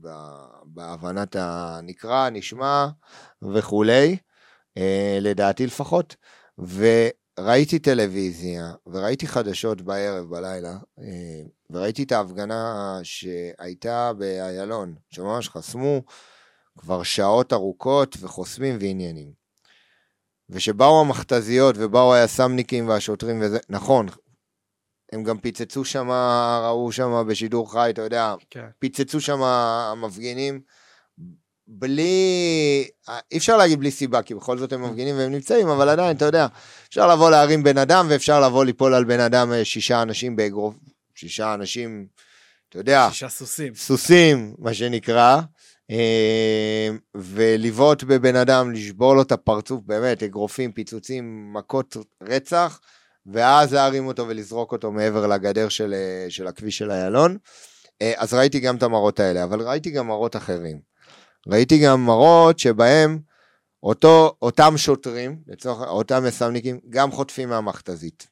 A: בהבנת הנקרא, נשמע וכולי, אה, לדעתי לפחות, וראיתי טלוויזיה, וראיתי חדשות בערב, בלילה, אה, וראיתי את ההפגנה שהייתה באיילון, שממש חסמו כבר שעות ארוכות וחוסמים ועניינים. ושבאו המכתזיות ובאו היס"מניקים והשוטרים וזה, נכון, הם גם פיצצו שם, ראו שם בשידור חי, אתה יודע,
B: כן.
A: פיצצו שם המפגינים. בלי, אי אפשר להגיד בלי סיבה, כי בכל זאת הם מפגינים והם נמצאים, אבל עדיין, אתה יודע, אפשר לבוא להרים בן אדם ואפשר לבוא ליפול על בן אדם אה, שישה אנשים באגרוף, שישה אנשים, אתה יודע,
B: שישה סוסים.
A: סוסים, מה שנקרא, אה, ולבעוט בבן אדם, לשבור לו את הפרצוף, באמת, אגרופים, פיצוצים, מכות רצח, ואז להרים אותו ולזרוק אותו מעבר לגדר של, אה, של הכביש של איילון. אה, אז ראיתי גם את המראות האלה, אבל ראיתי גם מראות אחרים. ראיתי גם מראות שבהם אותו, אותם שוטרים, לצורך, אותם מסמניקים, גם חוטפים מהמכתזית,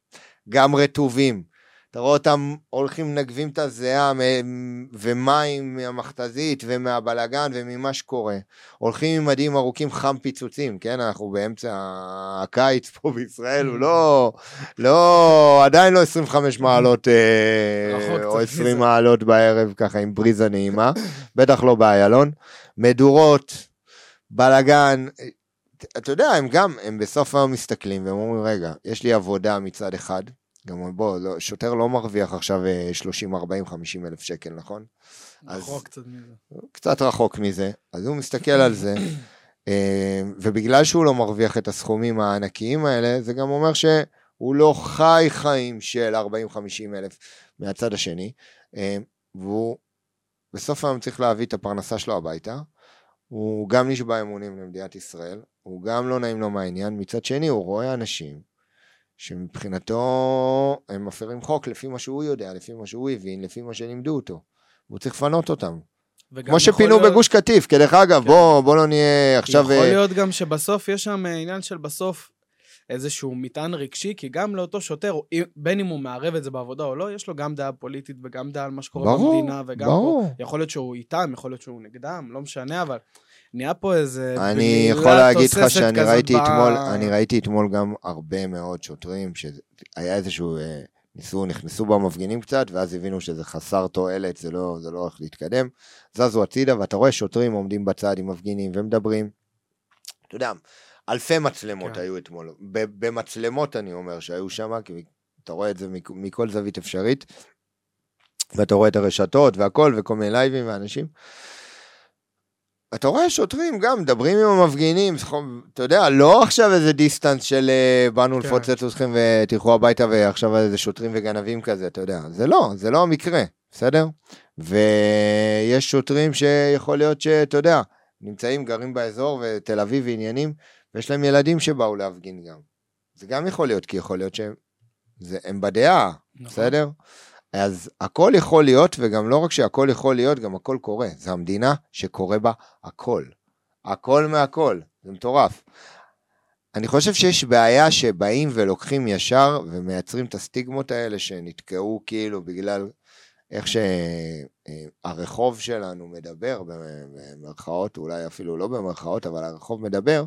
A: גם רטובים. אתה רואה אותם הולכים מנגבים את הזיעה ומים מהמכתזית ומהבלגן וממה שקורה. הולכים עם מדים ארוכים חם פיצוצים, כן? אנחנו באמצע הקיץ פה בישראל, הוא לא, לא, עדיין לא 25 מעלות אה, או 20
B: מזה.
A: מעלות בערב ככה עם בריזה נעימה, בטח לא באיילון. מדורות, בלגן, אתה יודע, הם גם, הם בסוף היום מסתכלים והם אומרים, רגע, יש לי עבודה מצד אחד, גם בוא, לא, שוטר לא מרוויח עכשיו אה, 30, 40, 50 אלף שקל, נכון? אז-
B: רחוק קצת מזה.
A: קצת רחוק מזה, אז הוא מסתכל על זה, *coughs* אה, ובגלל שהוא לא מרוויח את הסכומים הענקיים האלה, זה גם אומר שהוא לא חי חיים של 40-50 אלף מהצד השני, אה, והוא בסוף היום צריך להביא את הפרנסה שלו הביתה, הוא גם נשבע אמונים למדינת ישראל, הוא גם לא נעים לו מהעניין, מצד שני הוא רואה אנשים שמבחינתו הם מפרים חוק לפי מה שהוא יודע, לפי מה שהוא הבין, לפי מה שלימדו אותו, והוא צריך לפנות אותם. כמו שפינו
B: להיות-
A: בגוש קטיף, כי דרך אגב,
B: כן.
A: בוא, בוא לא נהיה עכשיו...
B: יכול
A: אה,
B: להיות גם שבסוף יש שם אה, עניין של בסוף איזשהו מטען רגשי, כי גם לאותו שוטר, אם- בין אם הוא מערב את זה בעבודה או לא, יש לו גם דעה פוליטית וגם דעה על מה שקורה
A: ברור,
B: במדינה, וגם
A: ברור.
B: פה, יכול להיות שהוא איתם, יכול להיות שהוא נגדם, לא משנה, אבל נהיה פה איזה...
A: אני יכול להגיד לך שאני ראיתי
B: ב-
A: אתמול, אני ראיתי אתמול גם הרבה מאוד שוטרים, שהיה איזשהו, אה, ניסו, נכנסו במפגינים קצת, ואז הבינו שזה חסר תועלת, זה לא, זה לא הולך להתקדם, זזו הצידה, ואתה רואה שוטרים עומדים בצד עם מפגינים ומדברים. אתה יודע, אלפי מצלמות
B: כן.
A: היו אתמול, במצלמות אני אומר שהיו שם, כי אתה רואה את זה מכ- מכל זווית אפשרית, ואתה רואה את הרשתות והכל, וכל מיני לייבים ואנשים. אתה רואה שוטרים גם מדברים עם המפגינים, אתה יודע, לא עכשיו איזה דיסטנס של אה, באנו
B: כן.
A: לפוצץ אתכם ותלכו הביתה ועכשיו איזה שוטרים וגנבים כזה, אתה יודע, זה לא, זה לא המקרה, בסדר? ויש שוטרים שיכול להיות שאתה יודע, נמצאים, גרים באזור ותל אביב ועניינים, ויש להם ילדים שבאו להפגין גם. זה גם יכול להיות, כי יכול להיות שהם זה, הם בדעה,
B: נכון.
A: בסדר? אז הכל יכול להיות, וגם לא רק שהכל יכול להיות, גם הכל קורה. זו המדינה שקורה בה הכל. הכל מהכל. זה מטורף. אני חושב שיש בעיה שבאים ולוקחים ישר ומייצרים את הסטיגמות האלה שנתקעו כאילו בגלל איך שהרחוב שלנו מדבר, במרכאות, אולי אפילו לא במרכאות, אבל הרחוב מדבר,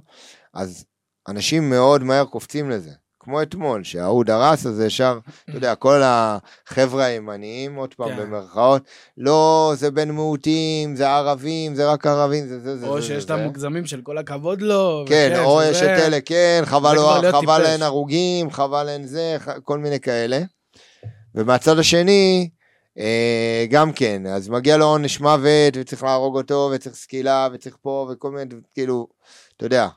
A: אז אנשים מאוד מהר קופצים לזה. כמו אתמול, שההוא דרס, אז ישר, אתה יודע, *clears throat* כל החבר'ה הימניים, עוד פעם
B: כן.
A: במרכאות, לא, זה בין מיעוטים, זה ערבים, זה רק ערבים, זה זה זה.
B: או
A: זה,
B: שיש את. המוגזמים של כל הכבוד לו.
A: כן,
B: וכן,
A: או יש את אלה, כן, חבל, חבל. להן הרוגים, חבל להן זה, כל מיני כאלה. ומהצד השני, אה, גם כן, אז מגיע לו עונש מוות, וצריך להרוג אותו, וצריך סקילה, וצריך פה, וכל מיני, כאילו, אתה יודע,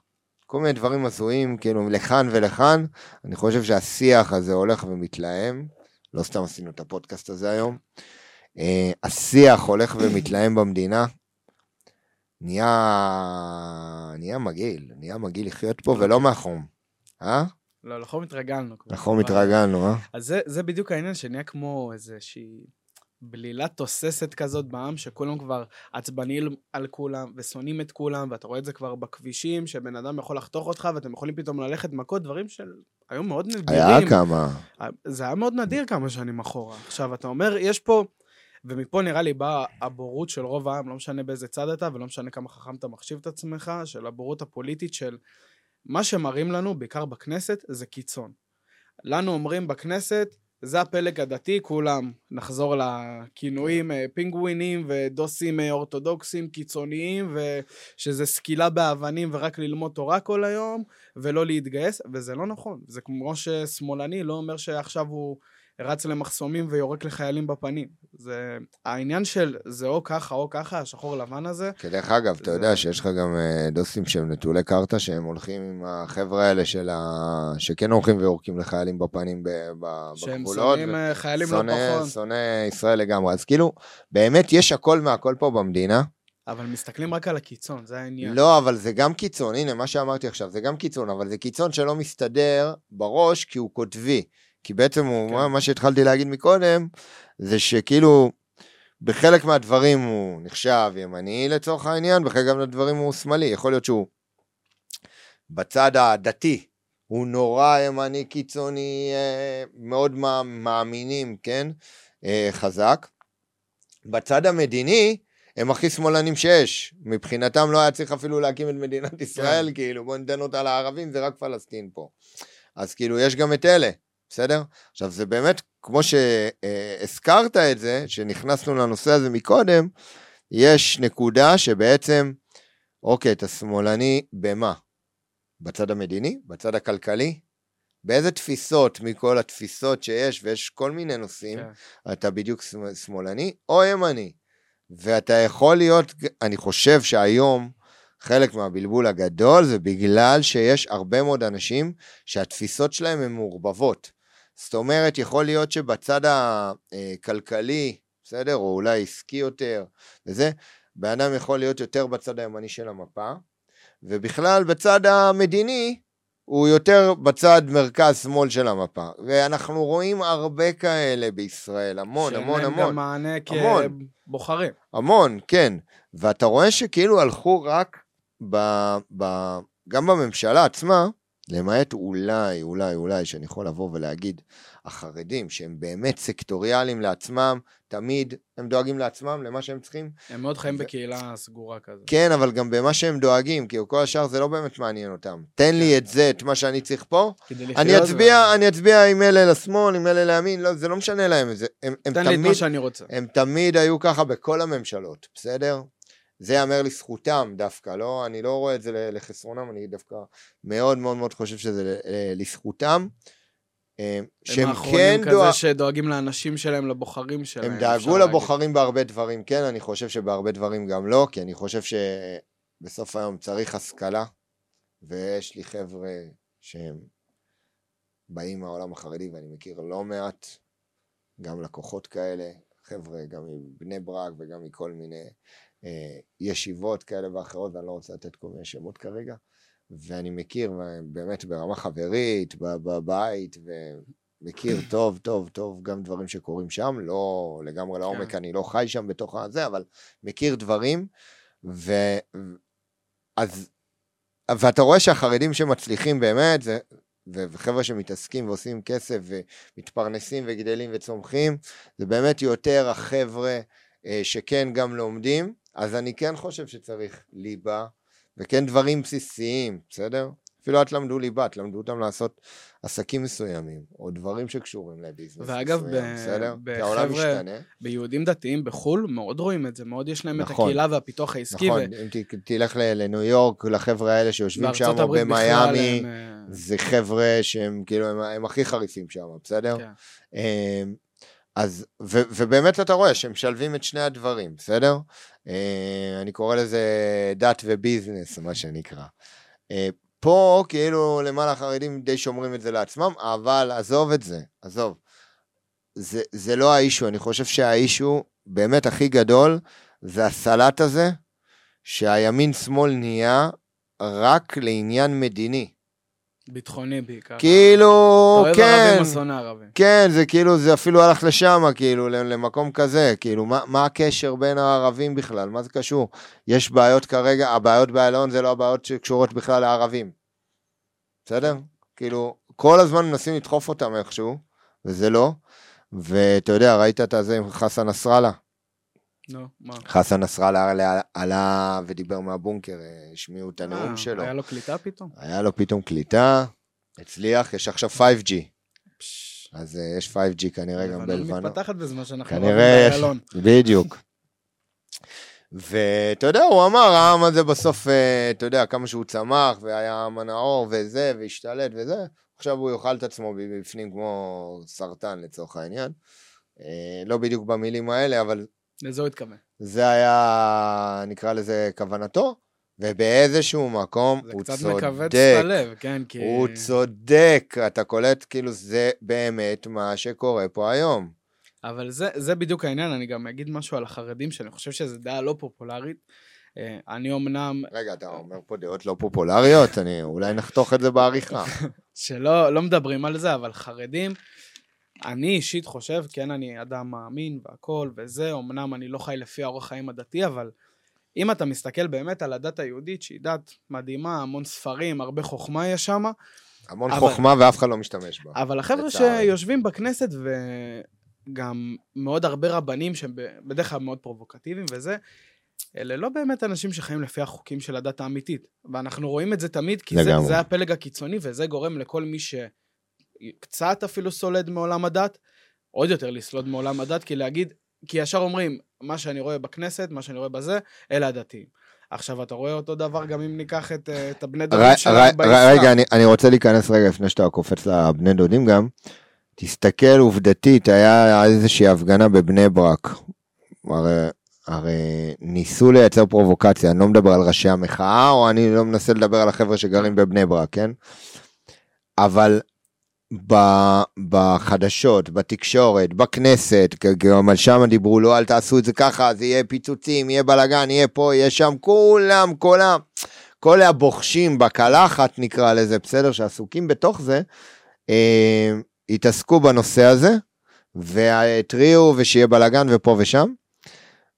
A: כל מיני דברים הזויים, כאילו, לכאן ולכאן. אני חושב שהשיח הזה הולך ומתלהם, לא סתם עשינו את הפודקאסט הזה היום. אה, השיח הולך ומתלהם במדינה. נהיה, נהיה מגעיל, נהיה מגעיל לחיות פה, ולא מהחום. אה?
B: לא, לחום התרגלנו.
A: לחום התרגלנו, אה?
B: אז זה, זה בדיוק העניין, שנהיה כמו איזושהי בלילה תוססת כזאת בעם, שכולם כבר עצבניים על כולם, ושונאים את כולם, ואתה רואה את זה כבר בכבישים, שבן אדם יכול לחתוך אותך, ואתם יכולים פתאום ללכת מכות, דברים של היו מאוד נדירים.
A: היה כמה.
B: זה היה מאוד נדיר כמה שנים אחורה. עכשיו, אתה אומר, יש פה... ומפה נראה לי באה הבורות של רוב העם, לא משנה באיזה צד אתה ולא משנה כמה חכם אתה מחשיב את עצמך, של הבורות הפוליטית של מה שמראים לנו, בעיקר בכנסת, זה קיצון. לנו אומרים בכנסת, זה הפלג הדתי, כולם, נחזור לכינויים, אה, פינגווינים ודוסים אה, אורתודוקסים קיצוניים, ושזה סקילה באבנים ורק ללמוד תורה כל היום, ולא להתגייס, וזה לא נכון. זה כמו ששמאלני לא אומר שעכשיו הוא רץ למחסומים ויורק לחיילים בפנים. זה העניין של זה או ככה או ככה, השחור לבן הזה.
A: כדרך אגב, אתה יודע שיש לך גם אה, דוסים שהם נטולי קרתא, שהם הולכים עם החבר'ה האלה של ה... שכן הולכים ויורקים לחיילים בפנים בגבולות.
B: שהם שונאים אה, חיילים לא פחות.
A: שונא ישראל לגמרי. אז כאילו, באמת יש הכל מהכל פה במדינה.
B: אבל מסתכלים רק על הקיצון, זה העניין.
A: לא, אבל זה גם קיצון, הנה, מה שאמרתי עכשיו, זה גם קיצון, אבל זה קיצון שלא מסתדר בראש כי הוא קוטבי. כי בעצם הוא, כן. מה, מה שהתחלתי להגיד מקודם, זה שכאילו, בחלק מהדברים הוא נחשב ימני לצורך העניין, בחלק מהדברים הוא שמאלי. יכול להיות שהוא בצד הדתי, הוא נורא ימני קיצוני, אה, מאוד מאמינים, כן? אה, חזק. בצד המדיני, הם הכי שמאלנים שיש. מבחינתם לא היה צריך אפילו להקים את מדינת ישראל, כן. כאילו, בוא ניתן אותה לערבים, זה רק פלסטין פה. אז כאילו, יש גם את אלה. בסדר? עכשיו, זה באמת, כמו שהזכרת את זה, שנכנסנו לנושא הזה מקודם, יש נקודה שבעצם, אוקיי, אתה שמאלני במה? בצד המדיני? בצד הכלכלי? באיזה תפיסות מכל התפיסות שיש, ויש כל מיני נושאים, כן. אתה בדיוק שמאלני או ימני? ואתה יכול להיות, אני חושב שהיום, חלק מהבלבול הגדול זה בגלל שיש הרבה מאוד אנשים שהתפיסות שלהם הן מעורבבות. זאת אומרת, יכול להיות שבצד הכלכלי, בסדר, או אולי עסקי יותר, וזה, בן אדם יכול להיות יותר בצד הימני של המפה, ובכלל בצד המדיני, הוא יותר בצד מרכז-שמאל של המפה. ואנחנו רואים הרבה כאלה בישראל, המון, המון, המון.
B: שאין להם גם מענה כבוחרים.
A: המון, כן. ואתה רואה שכאילו הלכו רק ב, ב, גם בממשלה עצמה, למעט אולי, אולי, אולי, שאני יכול לבוא ולהגיד, החרדים, שהם באמת סקטוריאליים לעצמם, תמיד הם דואגים לעצמם, למה שהם צריכים.
B: הם מאוד חיים ו... בקהילה סגורה כזאת.
A: כן, אבל גם במה שהם דואגים, כי כל השאר זה לא באמת מעניין אותם. תן לי את זה, את מה שאני צריך פה, אני אצביע, ו... אני אצביע עם אלה לשמאל, עם אלה לימין, לא, זה לא משנה להם. זה, הם,
B: הם תן תמיד, לי את מה שאני רוצה.
A: הם תמיד היו ככה בכל הממשלות, בסדר? זה ייאמר לזכותם דווקא, לא, אני לא רואה את זה לחסרונם, אני דווקא מאוד מאוד מאוד חושב שזה לזכותם.
B: שהם כן דואגים... כזה שדואגים לאנשים שלהם, לבוחרים שלהם.
A: הם דאגו לבוחרים להגיד. בהרבה דברים, כן, אני חושב שבהרבה דברים גם לא, כי אני חושב שבסוף היום צריך השכלה, ויש לי חבר'ה שהם באים מהעולם החרדי, ואני מכיר לא מעט, גם לקוחות כאלה, חבר'ה גם מבני ברק וגם מכל מיני אה, ישיבות כאלה ואחרות, ואני לא רוצה לתת כל מיני שמות כרגע, ואני מכיר באמת ברמה חברית, בבית, ומכיר *coughs* טוב, טוב, טוב גם דברים שקורים שם, לא לגמרי לעומק, כן. אני לא חי שם בתוך הזה, אבל מכיר דברים, ו... אז... ואתה רואה שהחרדים שמצליחים באמת, זה, וחבר'ה שמתעסקים ועושים כסף ומתפרנסים וגדלים וצומחים, זה באמת יותר החבר'ה אה, שכן גם לומדים, אז אני כן חושב שצריך ליבה, וכן דברים בסיסיים, בסדר? אפילו את למדו ליבה, תלמדו אותם לעשות עסקים מסוימים, או דברים שקשורים לביזנס
B: ואגב, מסוים, בסדר? בחבר'ה, ביהודים דתיים בחו"ל, מאוד רואים את זה, מאוד יש להם נכון, את הקהילה והפיתוח העסקי.
A: נכון, ו... אם תלך לניו יורק, לחבר'ה האלה שיושבים שם, או במיאמי, הם... אה, זה חבר'ה שהם כאילו, הם, הם הכי חריפים שם, בסדר? כן. אז, ו, ובאמת אתה רואה שהם משלבים את שני הדברים, בסדר? אה, אני קורא לזה דת וביזנס, מה שנקרא. אה, פה כאילו למעלה החרדים די שומרים את זה לעצמם, אבל עזוב את זה, עזוב. זה, זה לא האישו, אני חושב שהאישו באמת הכי גדול זה הסלט הזה, שהימין-שמאל נהיה רק לעניין מדיני.
B: ביטחוני בעיקר.
A: כאילו,
B: אתה אוהב
A: כן,
B: ערבים או שונא ערבים?
A: כן, זה כאילו, זה אפילו הלך לשם, כאילו, למקום כזה, כאילו, מה, מה הקשר בין הערבים בכלל? מה זה קשור? יש בעיות כרגע, הבעיות באלון זה לא הבעיות שקשורות בכלל לערבים. בסדר? כאילו, כל הזמן מנסים לדחוף אותם איכשהו, וזה לא. ואתה יודע, ראית את זה עם חסן נסראללה?
B: נו, מה?
A: חסן נסראללה עלה, עלה ודיבר מהבונקר, השמיעו את הנאום
B: אה,
A: שלו.
B: היה לו קליטה פתאום?
A: היה לו פתאום קליטה, הצליח, יש עכשיו 5G.
B: פש,
A: אז uh, יש 5G כנראה גם
B: לבנון
A: בלבנון.
B: מתפתחת בזמן שאנחנו
A: כנראה יש. בדיוק. ואתה יודע, הוא אמר, העם הזה בסוף, אה, אתה יודע, כמה שהוא צמח, והיה העם הנאור, וזה, והשתלט וזה, עכשיו הוא יאכל את עצמו בפנים כמו סרטן לצורך העניין. אה, לא בדיוק במילים האלה, אבל
B: לזה הוא התכוון.
A: זה היה, נקרא לזה, כוונתו, ובאיזשהו מקום
B: זה
A: הוא
B: קצת
A: צודק.
B: מכווץ את הלב, כן, כי...
A: הוא צודק, אתה קולט, כאילו זה באמת מה שקורה פה היום.
B: אבל זה, זה בדיוק העניין, אני גם אגיד משהו על החרדים, שאני חושב שזו דעה לא פופולרית. אה, אני אמנם,
A: רגע, אתה אומר פה דעות לא פופולריות? אני, אולי נחתוך את זה בעריכה. *laughs*
B: שלא לא מדברים על זה, אבל חרדים, אני אישית חושב, כן, אני אדם מאמין והכול וזה, אמנם אני לא חי לפי האורח חיים הדתי, אבל אם אתה מסתכל באמת על הדת היהודית, שהיא דת מדהימה, המון ספרים, הרבה חוכמה יש שם,
A: המון
B: אבל-
A: חוכמה ואף אחד לא משתמש בה.
B: אבל החבר'ה. שיושבים בכנסת וגם מאוד הרבה רבנים שהם בדרך כלל מאוד פרובוקטיביים וזה, אלה לא באמת אנשים שחיים לפי החוקים של הדת האמיתית. ואנחנו רואים את זה תמיד, כי זה,
A: לגמרי.
B: זה הפלג הקיצוני, וזה גורם לכל מי שקצת אפילו סולד מעולם הדת, עוד יותר לסלוד מעולם הדת, כי להגיד, כי ישר אומרים, מה שאני רואה בכנסת, מה שאני רואה בזה, אלה הדתיים. עכשיו, אתה רואה אותו דבר גם אם ניקח את, אה, את הבני דודים שלנו באסלאם.
A: רגע, אני- אני רוצה להיכנס רגע לפני שאתה קופץ לבני דודים גם. תסתכל עובדתית, היה איזושהי הפגנה בבני ברק. הרי, הרי ניסו לייצר פרובוקציה, אני לא מדבר על ראשי המחאה, או אני לא מנסה לדבר על החבר'ה שגרים בבני ברק, כן? אבל בחדשות, בתקשורת, בכנסת, גם על שם דיברו, לא, אל תעשו את זה ככה, זה יהיה פיצוצים, יהיה בלאגן, יהיה פה, יהיה שם, כולם, כולם. כל הבוחשים בקלחת, נקרא לזה, בסדר, שעסוקים בתוך זה, אה, התעסקו בנושא הזה, והתריעו ושיהיה בלאגן ופה ושם,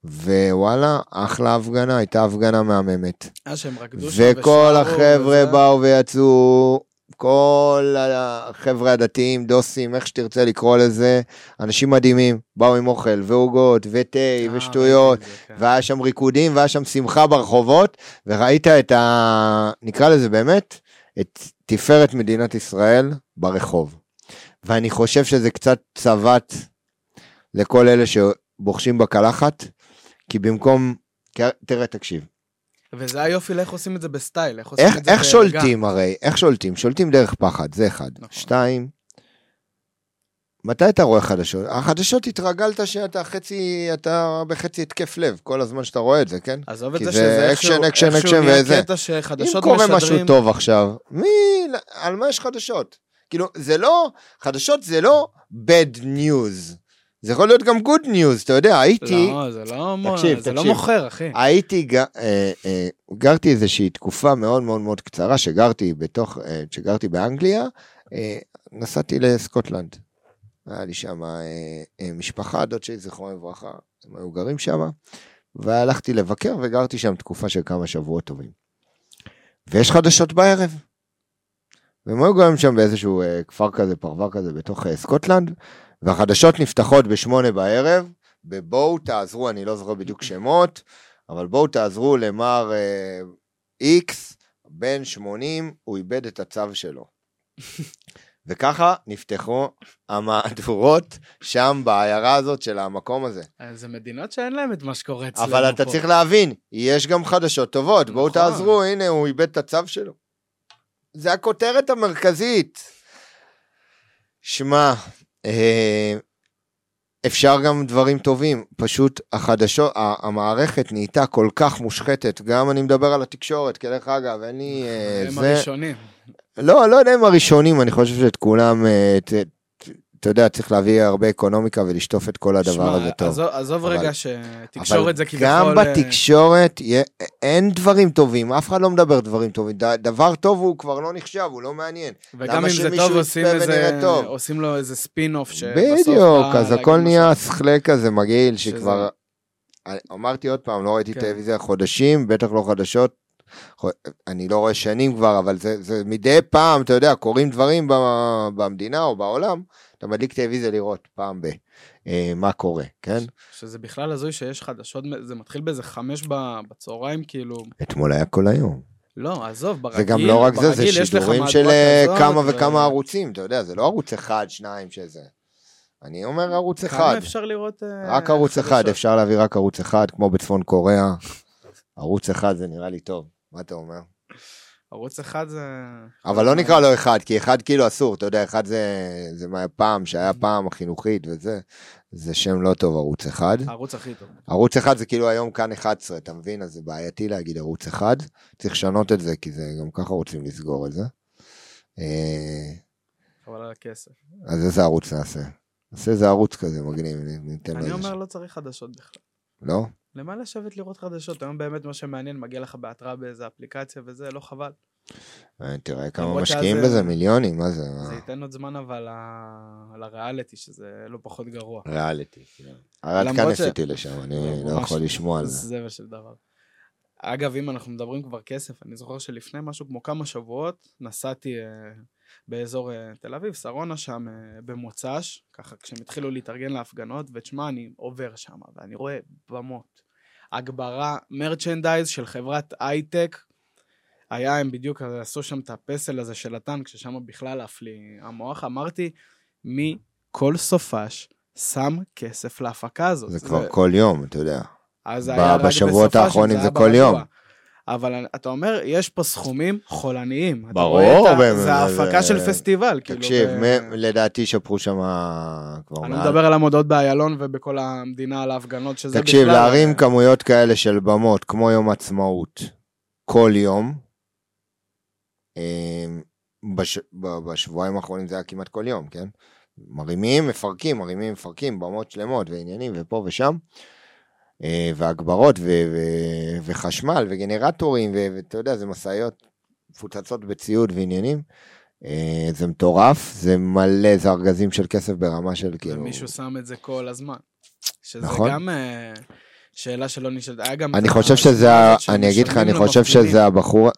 A: ווואלה, אחלה הפגנה, הייתה הפגנה מהממת.
B: אה, שהם רקדו שם
A: וכל החבר'ה
B: וזה.
A: באו ויצאו, כל החבר'ה הדתיים, דוסים, איך שתרצה לקרוא לזה, אנשים מדהימים, באו עם אוכל ועוגות ותה
B: אה,
A: ושטויות,
B: כן.
A: והיה שם ריקודים והיה שם שמחה ברחובות, וראית את ה... נקרא לזה באמת, את תפארת מדינת ישראל ברחוב. ואני חושב שזה קצת צבט לכל אלה שבוחשים בקלחת, כי במקום... תראה, תקשיב,
B: וזה היופי לאיך עושים את זה בסטייל, איך עושים
A: איך,
B: את זה
A: איך. שולטים הרי? איך שולטים? שולטים דרך פחד, זה אחד.
B: נכון.
A: שתיים, מתי אתה רואה חדשות? החדשות התרגלת שאתה חצי, אתה בחצי התקף לב, כל הזמן שאתה רואה את זה, כן?
B: עזוב את זה
A: זה
B: שזה
A: אקשן, אקשן, אקשן וזה.
B: קטע שחדשות
A: אם קורה משהו טוב עכשיו, מי, על מה יש חדשות? כאילו, זה לא, חדשות זה לא bad news. זה יכול להיות גם good news, אתה יודע, הייתי...
B: לא, זה לא,
A: תקשיב,
B: זה לא
A: תקשיב.
B: מוכר, אחי.
A: הייתי, ג- אה, אה, גרתי איזושהי תקופה מאוד מאוד מאוד קצרה, שגרתי בתוך, אה, שגרתי באנגליה, אה, נסעתי לסקוטלנד. היה לי שם אה, אה, משפחה, דוד שלי, זיכרונו לברכה, הם היו גרים שם, והלכתי לבקר וגרתי שם תקופה של כמה שבועות טובים. ויש חדשות בערב. והם היו גרים שם באיזשהו אה, כפר כזה, פרבר כזה, בתוך אה, סקוטלנד, והחדשות נפתחות בשמונה בערב, בבואו תעזרו, אני לא זוכר בדיוק שמות, אבל בואו תעזרו למר אה, איקס, בן 80, הוא איבד את הצו שלו. *laughs* וככה נפתחו המהדורות שם בעיירה הזאת של המקום הזה.
B: אה, זה מדינות שאין להם את מה שקורה אצלנו
A: אבל אתה
B: פה.
A: צריך להבין, יש גם חדשות טובות, בואו
B: נכון.
A: תעזרו, הנה הוא איבד את הצו שלו. זה הכותרת המרכזית. שמע, אה, אפשר גם דברים טובים, פשוט החדשות, המערכת נהייתה כל כך מושחתת, גם אני מדבר על התקשורת, כי דרך אגב, אין לי... אה,
B: הם
A: זה...
B: הראשונים.
A: לא, לא יודע אם הראשונים, אני חושב שאת כולם, אה, ת- ת- אתה יודע, צריך להביא הרבה אקונומיקה ולשטוף את כל הדבר הזה טוב.
B: עזוב- עזוב
A: אבל-
B: רגע שתקשורת זה
A: אבל
B: כביכול...
A: גם
B: אה,
A: בתקשורת אין דברים טובים, אף אחד לא מדבר דברים טובים. ד- דבר טוב הוא כבר לא נחשב, הוא לא מעניין.
B: וגם אם זה טוב, עושים איזה...
A: טוב?
B: עושים לו איזה ספין-אוף שבסוף...
A: בדיוק, אז הכל. נהיה שכלה כזה מגעיל, שכבר... אמרתי עוד פעם, לא ראיתי
B: כן.
A: טלוויזיה חודשים, בטח לא חדשות. אני לא רואה שנים כבר, אבל זה, זה מדי פעם, אתה יודע, קורים דברים במדינה או בעולם, אתה מדליק טלוויזיה לראות פעם ב... אה, מה קורה, כן?
B: שזה בכלל הזוי שיש חדשות, זה מתחיל באיזה חמש בצהריים, כאילו...
A: אתמול היה כל היום.
B: לא, עזוב, ברגיל,
A: זה גם לא רק זה, זה שידורים של אה,
B: כזאת,
A: כמה
B: ו-
A: וכמה ערוצים, אתה יודע, זה לא ערוץ אחד, שניים שזה. אני אומר ערוץ אחד.
B: כמה אפשר לראות אה,
A: רק ערוץ אחד? אפשר להביא רק ערוץ אחד, כמו בצפון קוריאה. ערוץ אחד זה נראה לי טוב, מה אתה אומר?
B: ערוץ אחד זה...
A: אבל לא נקרא לו אחד, כי אחד כאילו אסור, אתה יודע, אחד זה, זה מהפעם, שהיה פעם החינוכית וזה, זה שם לא טוב, ערוץ אחד.
B: הערוץ הכי טוב.
A: ערוץ אחד זה כאילו היום כאן 11, אתה מבין? אז זה בעייתי להגיד ערוץ אחד, צריך לשנות את זה, כי זה גם ככה רוצים לסגור את זה. אה,
B: חבל על הכסף.
A: אז איזה ערוץ נעשה? נעשה איזה ערוץ כזה מגניב, ניתן לו
B: אני. אומר. לא צריך חדשות בכלל.
A: לא?
B: למה לשבת לראות חדשות? היום באמת מה שמעניין, מגיע לך בהתראה באיזה אפליקציה וזה, לא חבל.
A: אה, תראה כמה משקיעים בזה,
B: אה,
A: מיליונים, מה זה?
B: זה? ייתן עוד זמן אבל לריאליטי, שזה לא פחות גרוע.
A: ריאליטי. עד
B: למרות
A: כאן ניסיתי לשם, אני לא
B: ממש
A: יכול לשמוע על זה.
B: זבל של דבר. אגב, אם אנחנו מדברים כבר כסף, אני זוכר שלפני משהו כמו כמה שבועות, נסעתי אה, באזור אה, תל אביב, שרונה שם אה, במוצ"ש, ככה כשהם התחילו להתארגן להפגנות, ותשמע, אני עובר שם, ואני רואה במות. הגברה, מרצ'נדייז של חברת הייטק, היה, הם בדיוק עשו שם את הפסל הזה של הטנק, ששם בכלל עף לי המוח. אמרתי, מי כל סופש שם כסף להפקה הזאת?
A: זה כבר כל יום, אתה יודע.
B: אז
A: ב-
B: זה היה
A: בשבועות
B: בסופ"שים,
A: האחרונים
B: היה
A: זה כל. יום.
B: אבל אתה אומר, יש פה סכומים חולניים. אתה
A: ברור,
B: רואה את ה-
A: באמת,
B: זה ההפקה של פסטיבל. כאילו,
A: תקשיב, לדעתי שפרו שם כבר
B: אני. מדבר על המודעות באיילון ובכל המדינה על ההפגנות, שזה בכלל...
A: תקשיב, להרים
B: אה,
A: כמויות כאלה של במות, כמו יום עצמאות, כל יום, אה, בשבועיים האחרונים זה היה כמעט כל יום, כן? מרימים, מפרקים, מרימים, מפרקים, במות שלמות ועניינים ופה ושם. אה, והגברות ו- ו- וחשמל וגנרטורים, ו- ואתה יודע, זה משאיות מפוצצות בציוד ועניינים. אה, זה מטורף, זה מלא, זה ארגזים של כסף ברמה של כאילו...
B: ומישהו שם את זה כל הזמן. שזה
A: נכון.
B: גם אה, שאלה שלא נשאלת. היה גם...
A: אני חושב שזה, אני אגיד לך, אני
B: שמשלמים
A: חושב
B: למפגינים.
A: שזה הבחור,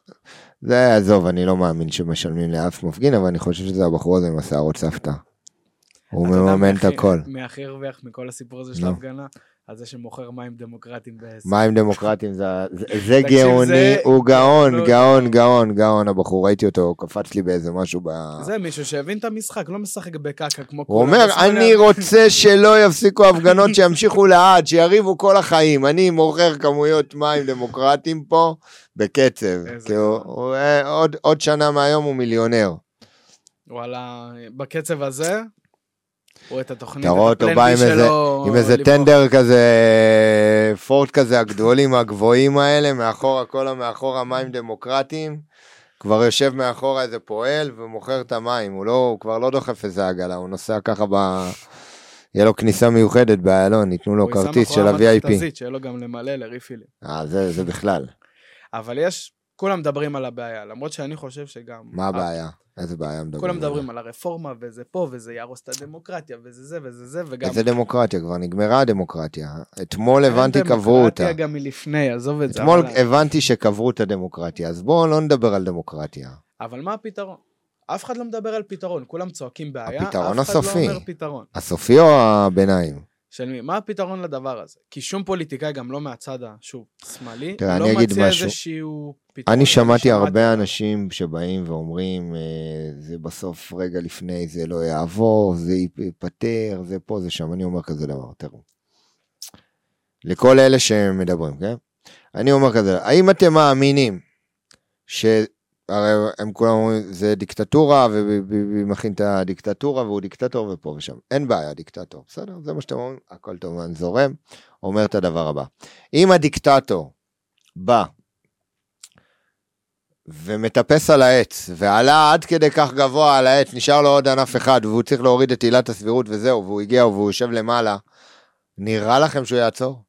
A: זה, עזוב, אני לא מאמין שמשלמים לאף מפגין, אבל אני חושב שזה הבחור הזה עם השערות סבתא. הוא מממן את הכל.
B: מי הכי הרוויח מכל הסיפור הזה של. ההפגנה? על זה שמוכר מים דמוקרטיים בעשר.
A: מים דמוקרטיים זה, זה, *laughs* זה גאוני,
B: זה-
A: הוא גאון,
B: לא,
A: גאון. גאון, גאון הבחור, ראיתי אותו, הוא קפץ לי באיזה משהו ב...
B: זה מישהו שהבין את המשחק, לא משחק בקקה כמו
A: הוא
B: כולם.
A: אומר,
B: בשמאל
A: אני רוצה *laughs* שלא יפסיקו הפגנות, שימשיכו לעד, שיריבו כל החיים. אני מוכר כמויות מים דמוקרטיים פה בקצב. הוא-. הוא, אה, עוד- עוד שנה מהיום הוא מיליונר.
B: וואלה, בקצב הזה, הוא את התוכנית,
A: אתה רואה אותו בא עם איזה- עם איזה. טנדר כזה, פורט כזה, הגדולים, הגבוהים האלה, מאחורה, כל המאחורה מים דמוקרטיים. כבר יושב מאחורה איזה פועל ומוכר את המים, הוא, לא, הוא כבר לא דוחף איזה עגלה, הוא נוסע ככה ב... יהיה לו כניסה מיוחדת באיילון, ייתנו לו
B: הוא ייסע
A: כרטיס של
B: מאחורי
A: ה-VIP.
B: המכתזית, שיהיה לו גם למלא לריפילים.
A: אה, זה, זה בכלל.
B: אבל יש, כולם מדברים על הבעיה, למרות שאני חושב שגם...
A: מה הבעיה? איזה בעיה מדברים?
B: כולם? מדברים על הרפורמה, וזה פה, וזה יהרוס את הדמוקרטיה, וזה זה וזה זה, וגם...
A: איזה דמוקרטיה? כבר נגמרה הדמוקרטיה. אתמול הבנתי קברו אותה.
B: דמוקרטיה גם מלפני, עזוב את זה.
A: אתמול הבנתי שקברו את הדמוקרטיה, אז בואו לא נדבר על דמוקרטיה.
B: אבל מה הפתרון? אף אחד לא מדבר על פתרון, כולם צועקים בעיה,
A: הפתרון
B: אף אחד לא
A: הסופי.
B: אומר פתרון.
A: הסופי או הביניים?
B: של מי? מה הפתרון לדבר הזה? כי שום פוליטיקאי, גם לא מהצד השוב שמאלי,
A: תראה,
B: לא מציע. איזשהו פתרון.
A: אני שמעתי הרבה
B: אותו.
A: אנשים שבאים ואומרים, אה, זה בסוף רגע לפני, זה לא יעבור, זה ייפתר, זה פה, זה שם. אני אומר כזה דבר, תראו. לכל אלה שמדברים, כן? אני אומר כזה, האם אתם מאמינים הרי הם כולם אומרים, זה דיקטטורה, וביבי מכין את הדיקטטורה, והוא דיקטטור ופה ושם. אין בעיה, דיקטטור. בסדר, זה מה שאתם אומרים, הכל טוב, אני זורם. אומר את הדבר הבא. אם הדיקטטור בא ומטפס על העץ, ועלה עד כדי כך גבוה על העץ, נשאר לו עוד ענף אחד, והוא צריך להוריד את עילת הסבירות וזהו, והוא הגיע והוא יושב למעלה, נראה לכם שהוא יעצור?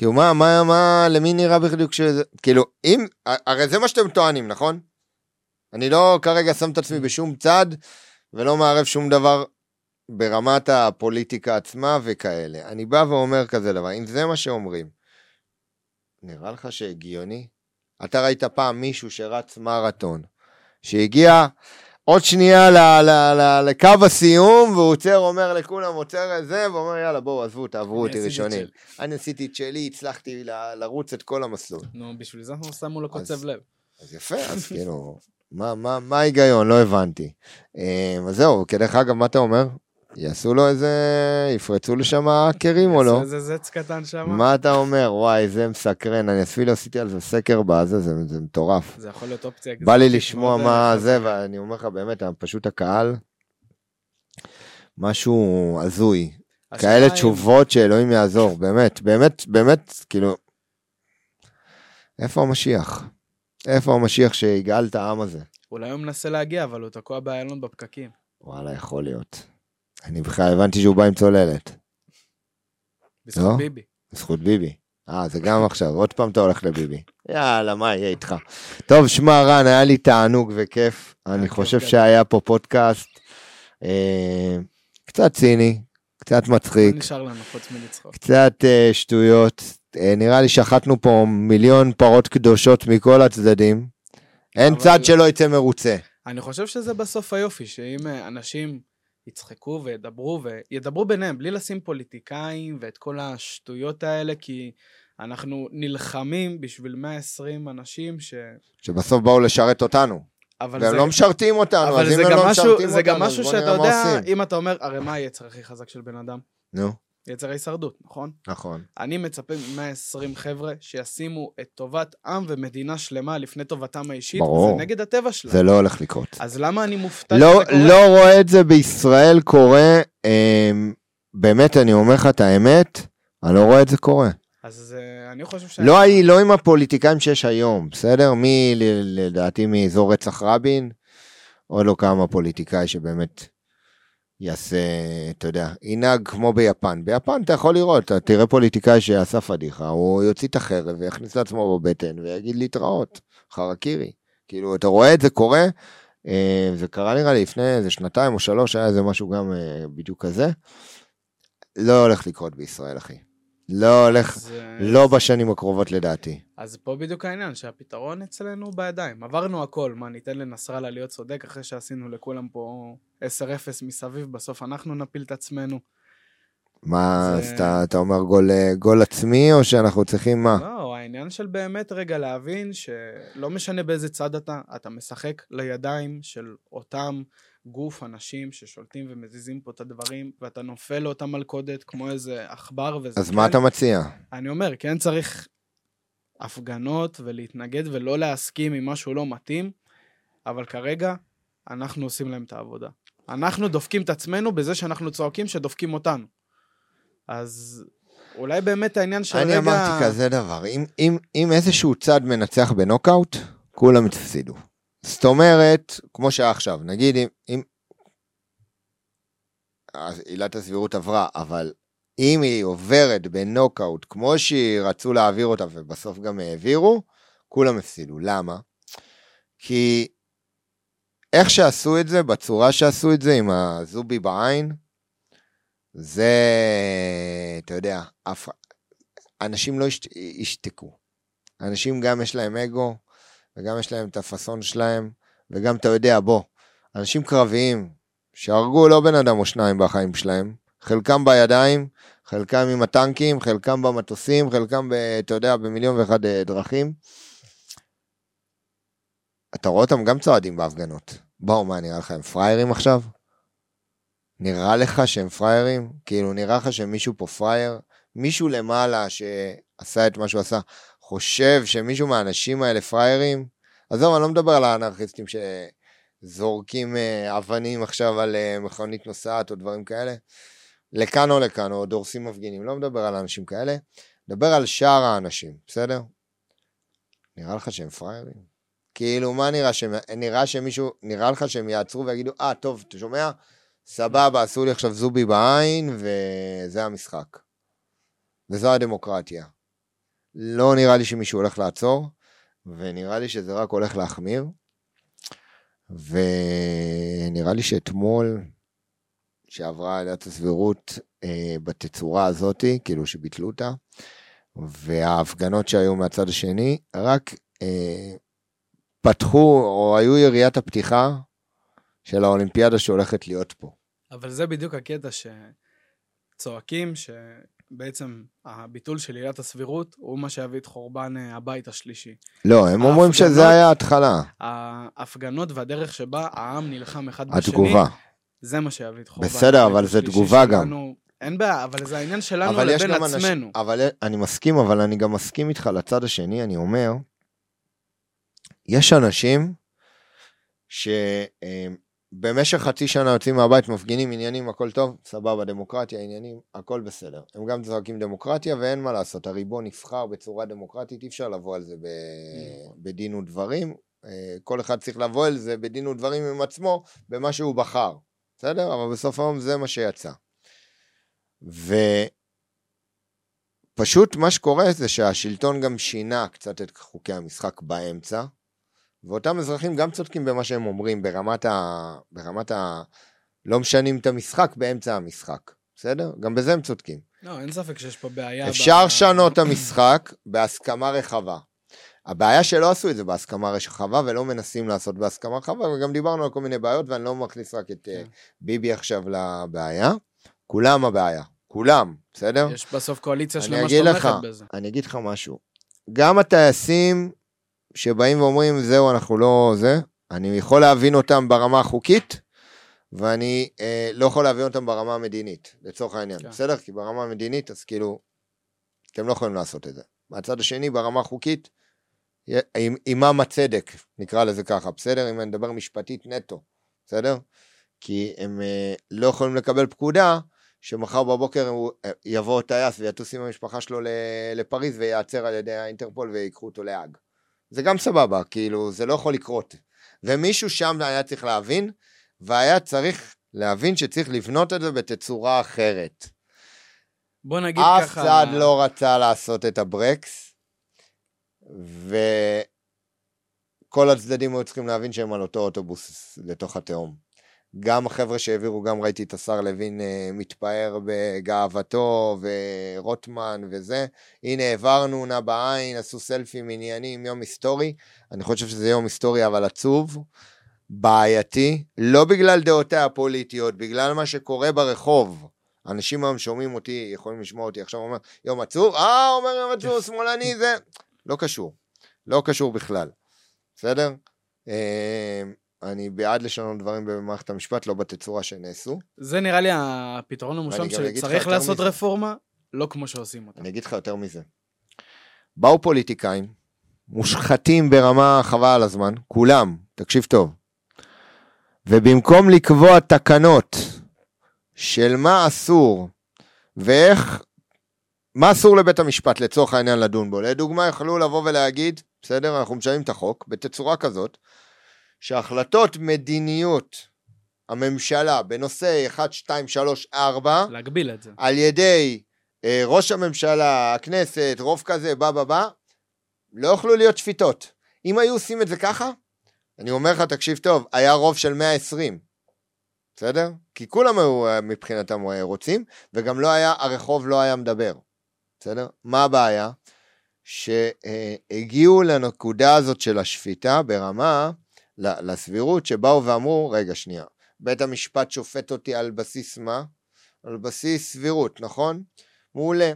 A: כאילו, מה, מה, מה, למי נראה בדיוק שזה, כאילו, אם, הרי זה מה שאתם טוענים, נכון? אני לא כרגע שם את עצמי בשום צד, ולא מערב שום דבר ברמת הפוליטיקה עצמה וכאלה. אני בא ואומר כזה דבר, אם זה מה שאומרים, נראה לך שהגיוני? אתה ראית פעם מישהו שרץ מרתון, שהגיע עוד שנייה ל, ל, ל, לקו הסיום, והוא עוצר, אומר לכולם, עוצר את זה, ואומר, יאללה, בואו, עזבו, תעברו אותי ראשונים. אני עשיתי את שלי, הצלחתי ל, לרוץ את כל המסלול.
B: נו, בשביל זה אנחנו שמו לו קוצב לב.
A: אז יפה, אז כאילו, מה ההיגיון? לא הבנתי. אה, אז זהו, כדרך אגב, מה אתה אומר? יעשו לו איזה, יפרצו לשם האקרים או לא?
B: יעשו איזה זץ קטן שם.
A: מה אתה אומר? וואי, זה מסקרן, אני אפילו עשיתי על זה סקר בזה, זה, זה מטורף.
B: זה יכול להיות אופציה.
A: בא לי לשמוע מה זה, ואני אומר לך באמת, פשוט הקהל, משהו הזוי. כאלה תשובות שאלוהים יעזור, באמת, באמת, באמת, כאילו, איפה המשיח? איפה המשיח שיגאל את העם הזה?
B: אולי הוא מנסה להגיע, אבל הוא תקוע באיילון בפקקים.
A: וואלה, יכול להיות. אני בכלל הבנתי שהוא בא עם צוללת.
B: בזכות לא? ביבי.
A: בזכות ביבי. אה, זה גם עכשיו, עוד פעם אתה הולך לביבי. יאללה, מה יהיה איתך? טוב, שמע, רן, היה לי תענוג וכיף. אני חושב שהיה פה פודקאסט אה, קצת ציני, קצת מצחיק.
B: מה נשאר לנו חוץ מלצחוק?
A: קצת אה, שטויות. אה, נראה לי שחטנו פה מיליון פרות קדושות מכל הצדדים. אין. צד שלא יצא מרוצה.
B: אני חושב שזה בסוף היופי, שאם אנשים יצחקו וידברו, וידברו ביניהם, בלי לשים פוליטיקאים ואת כל השטויות האלה, כי אנחנו נלחמים בשביל 120 אנשים ש...
A: שבסוף באו לשרת אותנו. והם זה... לא משרתים אותנו, אז אם הם לא משרתים אותנו,
B: זה גם משהו שאתה יודע, אם אתה אומר, הרי מה היצר הכי חזק של בן אדם?
A: נו.
B: יצר ההישרדות, נכון?
A: נכון.
B: אני מצפה מ-120 חבר'ה שישימו את טובת עם ומדינה שלמה לפני טובתם האישית, ברור. וזה נגד הטבע שלהם.
A: זה לא הולך לקרות.
B: אז למה אני מופתע
A: לא? לא רואה את זה בישראל קורה, אה, באמת, אני אומר לך את האמת, אני לא רואה את זה קורה.
B: אז uh, אני חושב ש...
A: לא, לא עם הפוליטיקאים שיש היום, בסדר? מי, לדעתי, מאזור רצח רבין, עוד לא כמה פוליטיקאי שבאמת יעשה, אתה יודע, ינהג כמו ביפן. ביפן אתה יכול לראות, אתה תראה פוליטיקאי שעשה פדיחה, הוא יוציא את החרב ויכניס לעצמו בבטן ויגיד להתראות, חרקירי. כאילו, אתה רואה את זה קורה, אה, זה קרה נראה לי לפני איזה שנתיים או שלוש, היה איזה משהו גם אה, בדיוק כזה. לא הולך לקרות בישראל, אחי. לא הולך, זה... לא בשנים הקרובות לדעתי.
B: אז פה בדיוק העניין, שהפתרון אצלנו בידיים. עברנו הכל, מה, ניתן לנסראללה להיות צודק אחרי שעשינו לכולם פה 10-0 מסביב, בסוף אנחנו נפיל את עצמנו.
A: מה, אז אתה, אתה אומר גול, גול עצמי, או שאנחנו צריכים מה?
B: לא, העניין של באמת רגע להבין שלא משנה באיזה צד אתה, אתה משחק לידיים של אותם גוף אנשים ששולטים ומזיזים פה את הדברים, ואתה נופל לאותה מלכודת כמו איזה עכבר וזה...
A: אז כן, מה אתה מציע?
B: אני אומר, כן צריך הפגנות ולהתנגד ולא להסכים עם משהו לא מתאים, אבל כרגע אנחנו עושים להם את העבודה. אנחנו דופקים את עצמנו בזה שאנחנו צועקים שדופקים אותנו. אז אולי באמת העניין של
A: רגע... אני אמרתי כזה דבר, אם, אם, אם איזשהו צד מנצח בנוקאוט, כולם יתפסידו. זאת אומרת, כמו שהיה עכשיו, נגיד אם, אם עילת הסבירות עברה, אבל אם היא עוברת בנוקאוט כמו שרצו להעביר אותה ובסוף גם העבירו, כולם הפסידו. למה? כי איך שעשו את זה, בצורה שעשו את זה עם הזובי בעין, זה, אתה יודע, אף, אנשים לא ישת, ישתקו. אנשים גם יש להם אגו, וגם יש להם את הפאסון שלהם, וגם אתה יודע, בוא, אנשים קרביים, שהרגו לא בן אדם או שניים בחיים שלהם, חלקם בידיים, חלקם עם הטנקים, חלקם במטוסים, חלקם, ב, אתה יודע, במיליון ואחד אה, דרכים. אתה רואה אותם גם צועדים בהפגנות. בואו, מה, נראה לך הם פריירים עכשיו? נראה לך שהם פריירים? כאילו, נראה לך שמישהו פה פרייר? מישהו למעלה שעשה את מה שהוא עשה, חושב שמישהו מהאנשים האלה פריירים? עזוב, אני לא מדבר על האנרכיסטים שזורקים אה, אבנים עכשיו על אה, מכונית נוסעת או דברים כאלה. לכאן או לכאן, או דורסים מפגינים, לא מדבר על אנשים כאלה, מדבר על שאר האנשים, בסדר? נראה לך שהם פראיירים? כאילו, מה נראה שהם, נראה שמישהו, נראה לך שהם יעצרו ויגידו, אה, ah, טוב, אתה שומע? סבבה, עשו לי עכשיו זובי בעין, וזה המשחק. וזו הדמוקרטיה. לא נראה לי שמישהו הולך לעצור, ונראה לי שזה רק הולך להחמיר. ונראה לי שאתמול, שעברה עליית הסבירות אה, בתצורה הזאתי, כאילו שביטלו אותה, וההפגנות שהיו מהצד השני, רק אה, פתחו, או היו יריית הפתיחה של האולימפיאדה שהולכת להיות פה.
B: אבל זה בדיוק הקטע שצועקים, שבעצם הביטול של עילת הסבירות הוא מה שיביא את חורבן אה, הבית השלישי.
A: לא, הם אומרים שזה היה ההתחלה.
B: ההפגנות והדרך שבה העם נלחם אחד בשני,
A: התגובה.
B: זה מה שיביא את חורבן
A: בסדר, אבל זה תגובה גם.
B: אין בעיה, אבל זה העניין שלנו לבין עצמנו. אנשים,
A: אבל אני מסכים, אבל אני גם מסכים איתך לצד השני, אני אומר, יש אנשים שבמשך חצי שנה יוצאים מהבית, מפגינים עניינים, הכל טוב, סבבה, דמוקרטיה, עניינים, הכל בסדר. הם גם צועקים דמוקרטיה ואין מה לעשות, הריבון נבחר בצורה דמוקרטית, אי אפשר לבוא על זה ב... בדין ודברים. אה, כל אחד צריך לבוא על זה בדין ודברים עם עצמו, במה שהוא בחר, בסדר? אבל בסוף היום זה מה שיצא. ופשוט מה שקורה זה שהשלטון גם שינה קצת את חוקי המשחק באמצע, ואותם אזרחים גם צודקים במה שהם אומרים ברמת ה... ברמת ה... לא משנים את המשחק באמצע המשחק, בסדר? גם בזה הם צודקים.
B: לא, אין ספק שיש פה בעיה.
A: אפשר לשנות ב... את המשחק בהסכמה רחבה. הבעיה שלא עשו את זה בהסכמה רחבה ולא מנסים לעשות בהסכמה רחבה, וגם דיברנו על כל מיני בעיות, ואני לא מכניס רק את כן. ביבי עכשיו לבעיה. כולם הבעיה, כולם, בסדר?
B: יש בסוף קואליציה שלמה שתומכת בזה.
A: אני אגיד לך משהו. גם הטייסים שבאים ואומרים, זהו, אנחנו לא זה, אני יכול להבין אותם ברמה החוקית, ואני אה, לא יכול להבין אותם ברמה המדינית, לצורך העניין, כן. בסדר? כי ברמה המדינית, אז כאילו, אתם לא יכולים לעשות את זה. מהצד השני, ברמה החוקית, עם, עמם הצדק, נקרא לזה ככה, בסדר? אם אני מדבר משפטית נטו, בסדר? כי הם אה, לא יכולים לקבל פקודה שמחר בבוקר הוא אה, יבוא טייס ויטוס עם המשפחה שלו לפריז וייעצר על ידי האינטרפול ויקחו אותו להאג. זה גם סבבה, כאילו, זה לא יכול לקרות. ומישהו שם היה צריך להבין, והיה צריך להבין שצריך לבנות את זה בתצורה אחרת.
B: בוא נגיד
A: אף
B: ככה...
A: אף צד לא רצה לעשות את הברקס, וכל הצדדים היו צריכים להבין שהם על אותו אוטובוס לתוך התהום. גם החבר'ה שהעבירו, גם ראיתי את השר לוין uh, מתפאר בגאוותו, ורוטמן וזה. הנה, העברנו, נע בעין, עשו סלפים עניינים, יום היסטורי. אני חושב שזה יום היסטורי, אבל עצוב, בעייתי, לא בגלל דעותיה הפוליטיות, בגלל מה שקורה ברחוב. אנשים היום שומעים אותי, יכולים לשמוע אותי עכשיו, אומר, יום עצוב, אה, אומר יום עצוב, שמאלני, זה... לא קשור. לא קשור בכלל. בסדר? אני בעד לשנות דברים במערכת המשפט, לא בתצורה שנעשו.
B: זה נראה לי הפתרון המושלם שצריך לעשות מזה. רפורמה, לא כמו שעושים אותה.
A: אני אגיד לך יותר מזה. באו פוליטיקאים, מושחתים ברמה חבל על הזמן, כולם, תקשיב טוב. ובמקום לקבוע תקנות של מה אסור ואיך, מה אסור לבית המשפט לצורך העניין לדון בו. לדוגמה, יכלו לבוא ולהגיד, בסדר, אנחנו משנים את החוק בתצורה כזאת, שהחלטות מדיניות הממשלה בנושא 1, 2, 3, 4,
B: להגביל את זה,
A: על ידי אה, ראש הממשלה, הכנסת, רוב כזה, בא בא בא, לא יוכלו להיות שפיטות. אם היו עושים את זה ככה, אני אומר לך, תקשיב טוב, היה רוב של 120, בסדר? כי כולם היו אה, מבחינתם אה, רוצים, וגם לא היה, הרחוב לא היה מדבר, בסדר? מה הבעיה? שהגיעו לנקודה הזאת של השפיטה ברמה לסבירות שבאו ואמרו, רגע שנייה, בית המשפט שופט אותי על בסיס מה? על בסיס סבירות, נכון? מעולה.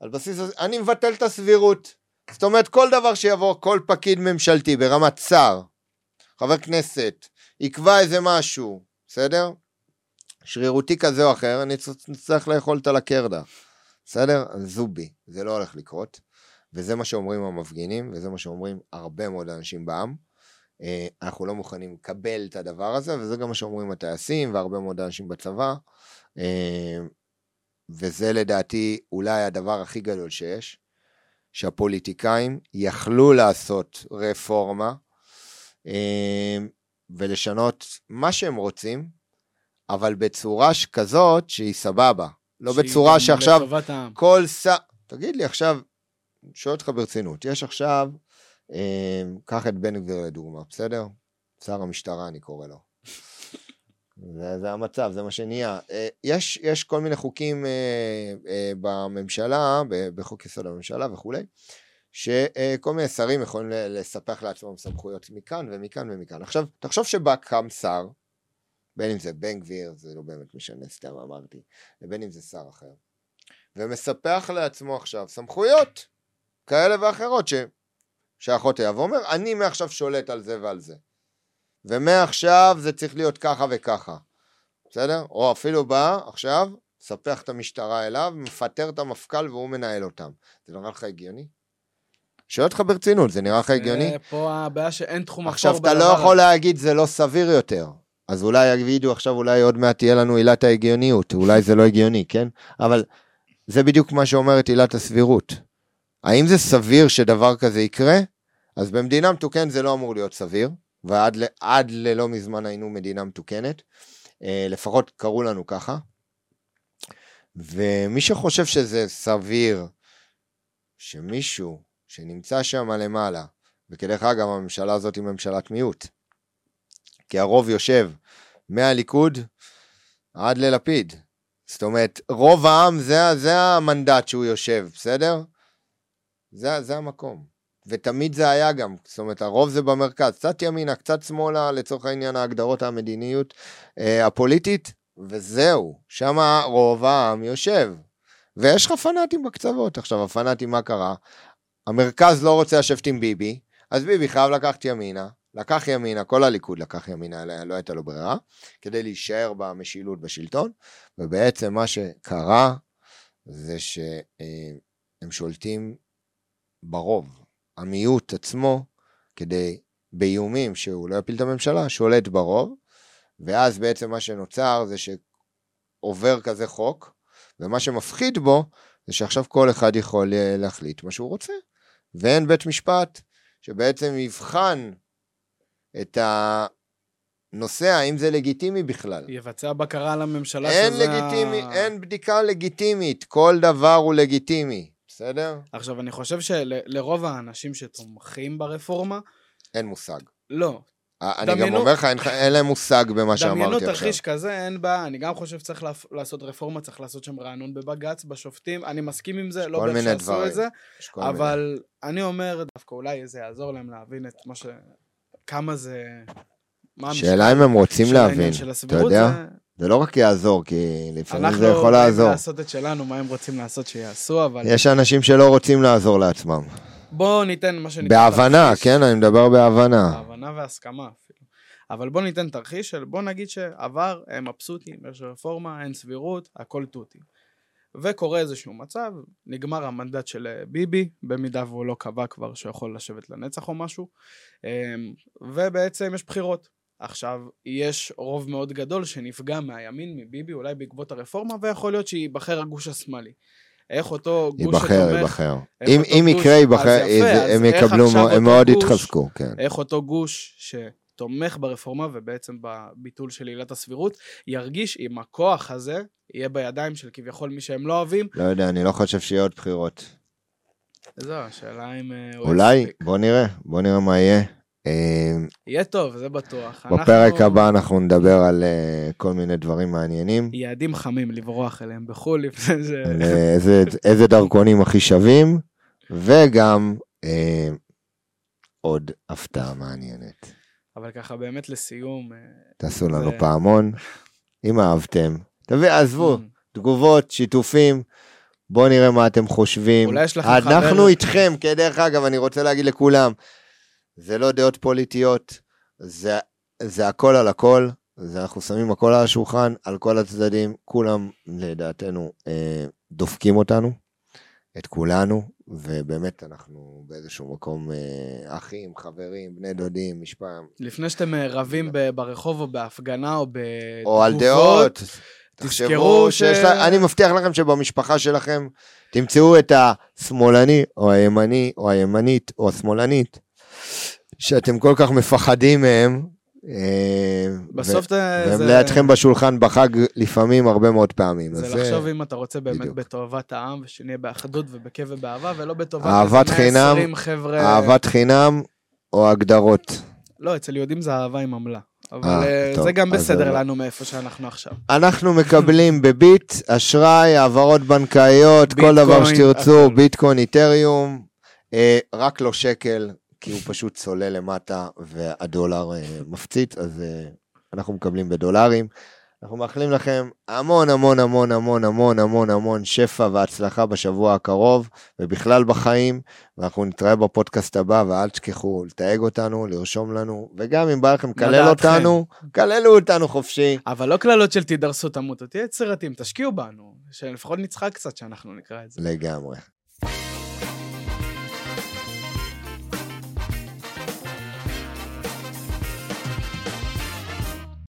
A: על בסיס, אני מבטל את הסבירות. זאת אומרת, כל דבר שיבוא, כל פקיד ממשלתי ברמת שר, חבר כנסת, יקבע איזה משהו, בסדר? שרירותי כזה או אחר, אני צריך לאכול את הלקרדה, בסדר? זובי, זה לא הולך לקרות, וזה מה שאומרים המפגינים, וזה מה שאומרים הרבה מאוד אנשים בעם. אה, אנחנו לא מוכנים לקבל את הדבר הזה, וזה גם מה שאומרים הטייסים והרבה מאוד אנשים בצבא. אה, וזה לדעתי אולי הדבר הכי גדול שיש, שהפוליטיקאים יכלו לעשות רפורמה אה, ולשנות מה שהם רוצים, אבל בצורה כזאת שהיא סבבה. לא בצורה שעכשיו כל שר... תגיד לי עכשיו, שואל אותך ברצינות, יש עכשיו, קח את בן גביר לדוגמה, בסדר? שר המשטרה אני קורא לו. זה, זה המצב, זה מה שנהיה. אה, יש, יש כל מיני חוקים אה, אה, בממשלה, בחוק יסוד הממשלה וכולי, שכל מיני שרים יכולים לספח לעצמם סמכויות מכאן ומכאן ומכאן. עכשיו, תחשוב שבא קם שר, בין אם זה בן גביר, זה לא באמת משנה, סתם אמרתי, ובין אם זה שר אחר, ומספח לעצמו עכשיו סמכויות כאלה ואחרות ש... שהאחות היה, ואומר, אני מעכשיו שולט על זה ועל זה. ומעכשיו זה צריך להיות ככה וככה, בסדר? או אפילו בא עכשיו, ספח את המשטרה אליו, מפטר את המפכ"ל והוא מנהל אותם. זה נראה לך הגיוני? שואל אותך ברצינות, זה נראה לך הגיוני?
B: פה הבעיה שאין תחום
A: אפור עכשיו, אתה לא יכול להגיד זה לא סביר יותר. אז אולי יגידו עכשיו, אולי עוד מעט תהיה לנו עילת ההגיוניות, אולי זה לא הגיוני, כן? אבל זה בדיוק מה שאומרת עילת הסבירות. האם זה סביר שדבר כזה יקרה? אז במדינה מתוקנת זה לא אמור להיות סביר, ועד ל, ללא מזמן היינו מדינה מתוקנת, אה, לפחות קראו לנו ככה. ומי שחושב שזה סביר שמישהו שנמצא שם למעלה, וכדרך אגב הממשלה הזאת היא ממשלת מיעוט, כי הרוב יושב מהליכוד עד ללפיד. זאת אומרת, רוב העם זה, זה המנדט שהוא יושב, בסדר? זה, זה המקום. ותמיד זה היה גם, זאת אומרת, הרוב זה במרכז, קצת ימינה, קצת שמאלה, לצורך העניין ההגדרות המדיניות אה, הפוליטית, וזהו, שם רוב העם יושב. ויש לך פנאטים בקצוות. עכשיו, הפנאטים, מה קרה? המרכז לא רוצה לשבת עם ביבי, אז ביבי חייב לקחת ימינה, לקח ימינה, כל הליכוד לקח ימינה, לא הייתה לו ברירה, כדי להישאר במשילות בשלטון, ובעצם מה שקרה זה שהם שולטים ברוב. המיעוט עצמו, כדי, באיומים שהוא לא יפיל את הממשלה, שולט ברוב, ואז בעצם מה שנוצר זה שעובר כזה חוק, ומה שמפחיד בו זה שעכשיו כל אחד יכול להחליט מה שהוא רוצה, ואין בית משפט שבעצם יבחן את הנושא, האם זה לגיטימי בכלל.
B: יבצע בקרה על הממשלה
A: אין שזה... לגיטימי, ה... אין בדיקה לגיטימית, כל דבר הוא לגיטימי, בסדר?
B: עכשיו, אני חושב שלרוב האנשים שתומכים ברפורמה...
A: אין מושג.
B: לא.
A: אני דמיינו... גם אומר לך, אין, אין להם מושג במה שאמרתי עכשיו.
B: דמיינו תרחיש כזה, אין בעיה, אני גם חושב שצריך לעשות רפורמה, צריך לעשות שם רענון בבג"ץ, בשופטים, אני מסכים עם זה, לא באיך שעשו את זה, אבל מיני. אני אומר, דווקא אולי זה יעזור להם להבין את מה ש... כמה זה...
A: שאלה אם הם רוצים להבין, אתה יודע? זה... זה לא רק יעזור, כי לפעמים זה יכול לעזור. אנחנו
B: לעשות את שלנו, מה הם רוצים לעשות שיעשו, אבל...
A: יש אנשים שלא רוצים לעזור לעצמם.
B: בואו ניתן מה שנקרא...
A: בהבנה, תרחיש. כן, אני מדבר בהבנה.
B: בהבנה והסכמה אפילו. אבל בואו ניתן תרחיש של בואו נגיד שעבר, הם מבסוטים, יש רפורמה, אין סבירות, הכל תותים. וקורה איזשהו מצב, נגמר המנדט של אה, ביבי, במידה והוא לא קבע כבר שיכול לשבת לנצח או משהו, אמ, ובעצם יש בחירות. עכשיו, יש רוב מאוד גדול שנפגע מהימין, מביבי, אולי בעקבות הרפורמה, ויכול להיות שייבחר הגוש השמאלי. איך אותו גוש
A: שתומך... ייבחר, ייבחר. אם, אם יקרה, ייבחר, הם יקבלו, הם מאוד יתחזקו, כן.
B: איך אותו גוש שתומך ברפורמה ובעצם בביטול של עילת הסבירות, ירגיש אם הכוח הזה יהיה בידיים של כביכול מי שהם לא אוהבים.
A: לא יודע, אני לא חושב שיהיה עוד בחירות.
B: זו, השאלה אם... אה,
A: אולי, בוא נראה, בוא נראה מה יהיה.
B: אה, יהיה טוב, זה בטוח.
A: בפרק אנחנו... הבא אנחנו נדבר על uh, כל מיני דברים מעניינים.
B: יעדים חמים לברוח אליהם בחו"ל
A: לפני זה. איזה, איזה דרכונים הכי שווים, וגם uh, עוד הפתעה מעניינת.
B: אבל ככה באמת לסיום...
A: תעשו זה... לנו פעמון, אם אהבתם. תביא, עזבו, mm. תגובות, שיתופים. בואו נראה מה אתם חושבים.
B: אולי יש לכם
A: חבר... אנחנו איתכם, כדרך אגב, אני רוצה להגיד לכולם, זה לא דעות פוליטיות, זה, זה הכל על הכל, זה אנחנו שמים הכל על השולחן, על כל הצדדים, כולם לדעתנו אה, דופקים אותנו. את כולנו, ובאמת אנחנו באיזשהו מקום אה, אחים, חברים, בני דודים, משפעה.
B: לפני שאתם אה, רבים ב- ברחוב או בהפגנה או בתגובות,
A: או על דעות.
B: תזכרו ש-
A: שיש לה... אני מבטיח לכם שבמשפחה שלכם תמצאו את השמאלני, או הימני, או הימנית, או השמאלנית, שאתם כל כך מפחדים מהם. אה,
B: בסוף
A: ו-
B: זה...
A: והם
B: זה-
A: לידכם בשולחן בחג לפעמים הרבה מאוד פעמים.
B: זה לחשוב אם אתה רוצה באמת
A: בדיוק.
B: בטובת העם, ושנהיה באחדות ובכיף ובאהבה, ולא בטובת
A: אהבת חינם,
B: 120 חבר'ה...
A: אהבת חינם או הגדרות.
B: לא, אצל יהודים זה אהבה עם עמלה. אבל
A: אה,
B: אה,
A: טוב,
B: זה גם בסדר לנו מאיפה שאנחנו עכשיו.
A: אנחנו מקבלים בביט, אשראי, העברות בנקאיות, כל דבר שתרצו,
B: הכל.
A: ביטקוין, איתריום, אה, רק לא שקל, כי הוא פשוט צולל למטה והדולר אה, מפציץ, אז אה, אנחנו מקבלים בדולרים. אנחנו מאחלים לכם המון המון המון המון המון המון המון שפע והצלחה בשבוע הקרוב ובכלל בחיים, ואנחנו נתראה בפודקאסט הבא, ואל תשכחו לתייג אותנו, לרשום לנו, וגם אם בא לכם לקלל
B: לדעתכם.
A: אותנו, קללו אותנו חופשי.
B: אבל לא קללות של תדרסו תמותו, תהיה יצירתיים, תשקיעו בנו, שלפחות נצחק קצת שאנחנו נקרא את זה.
A: לגמרי.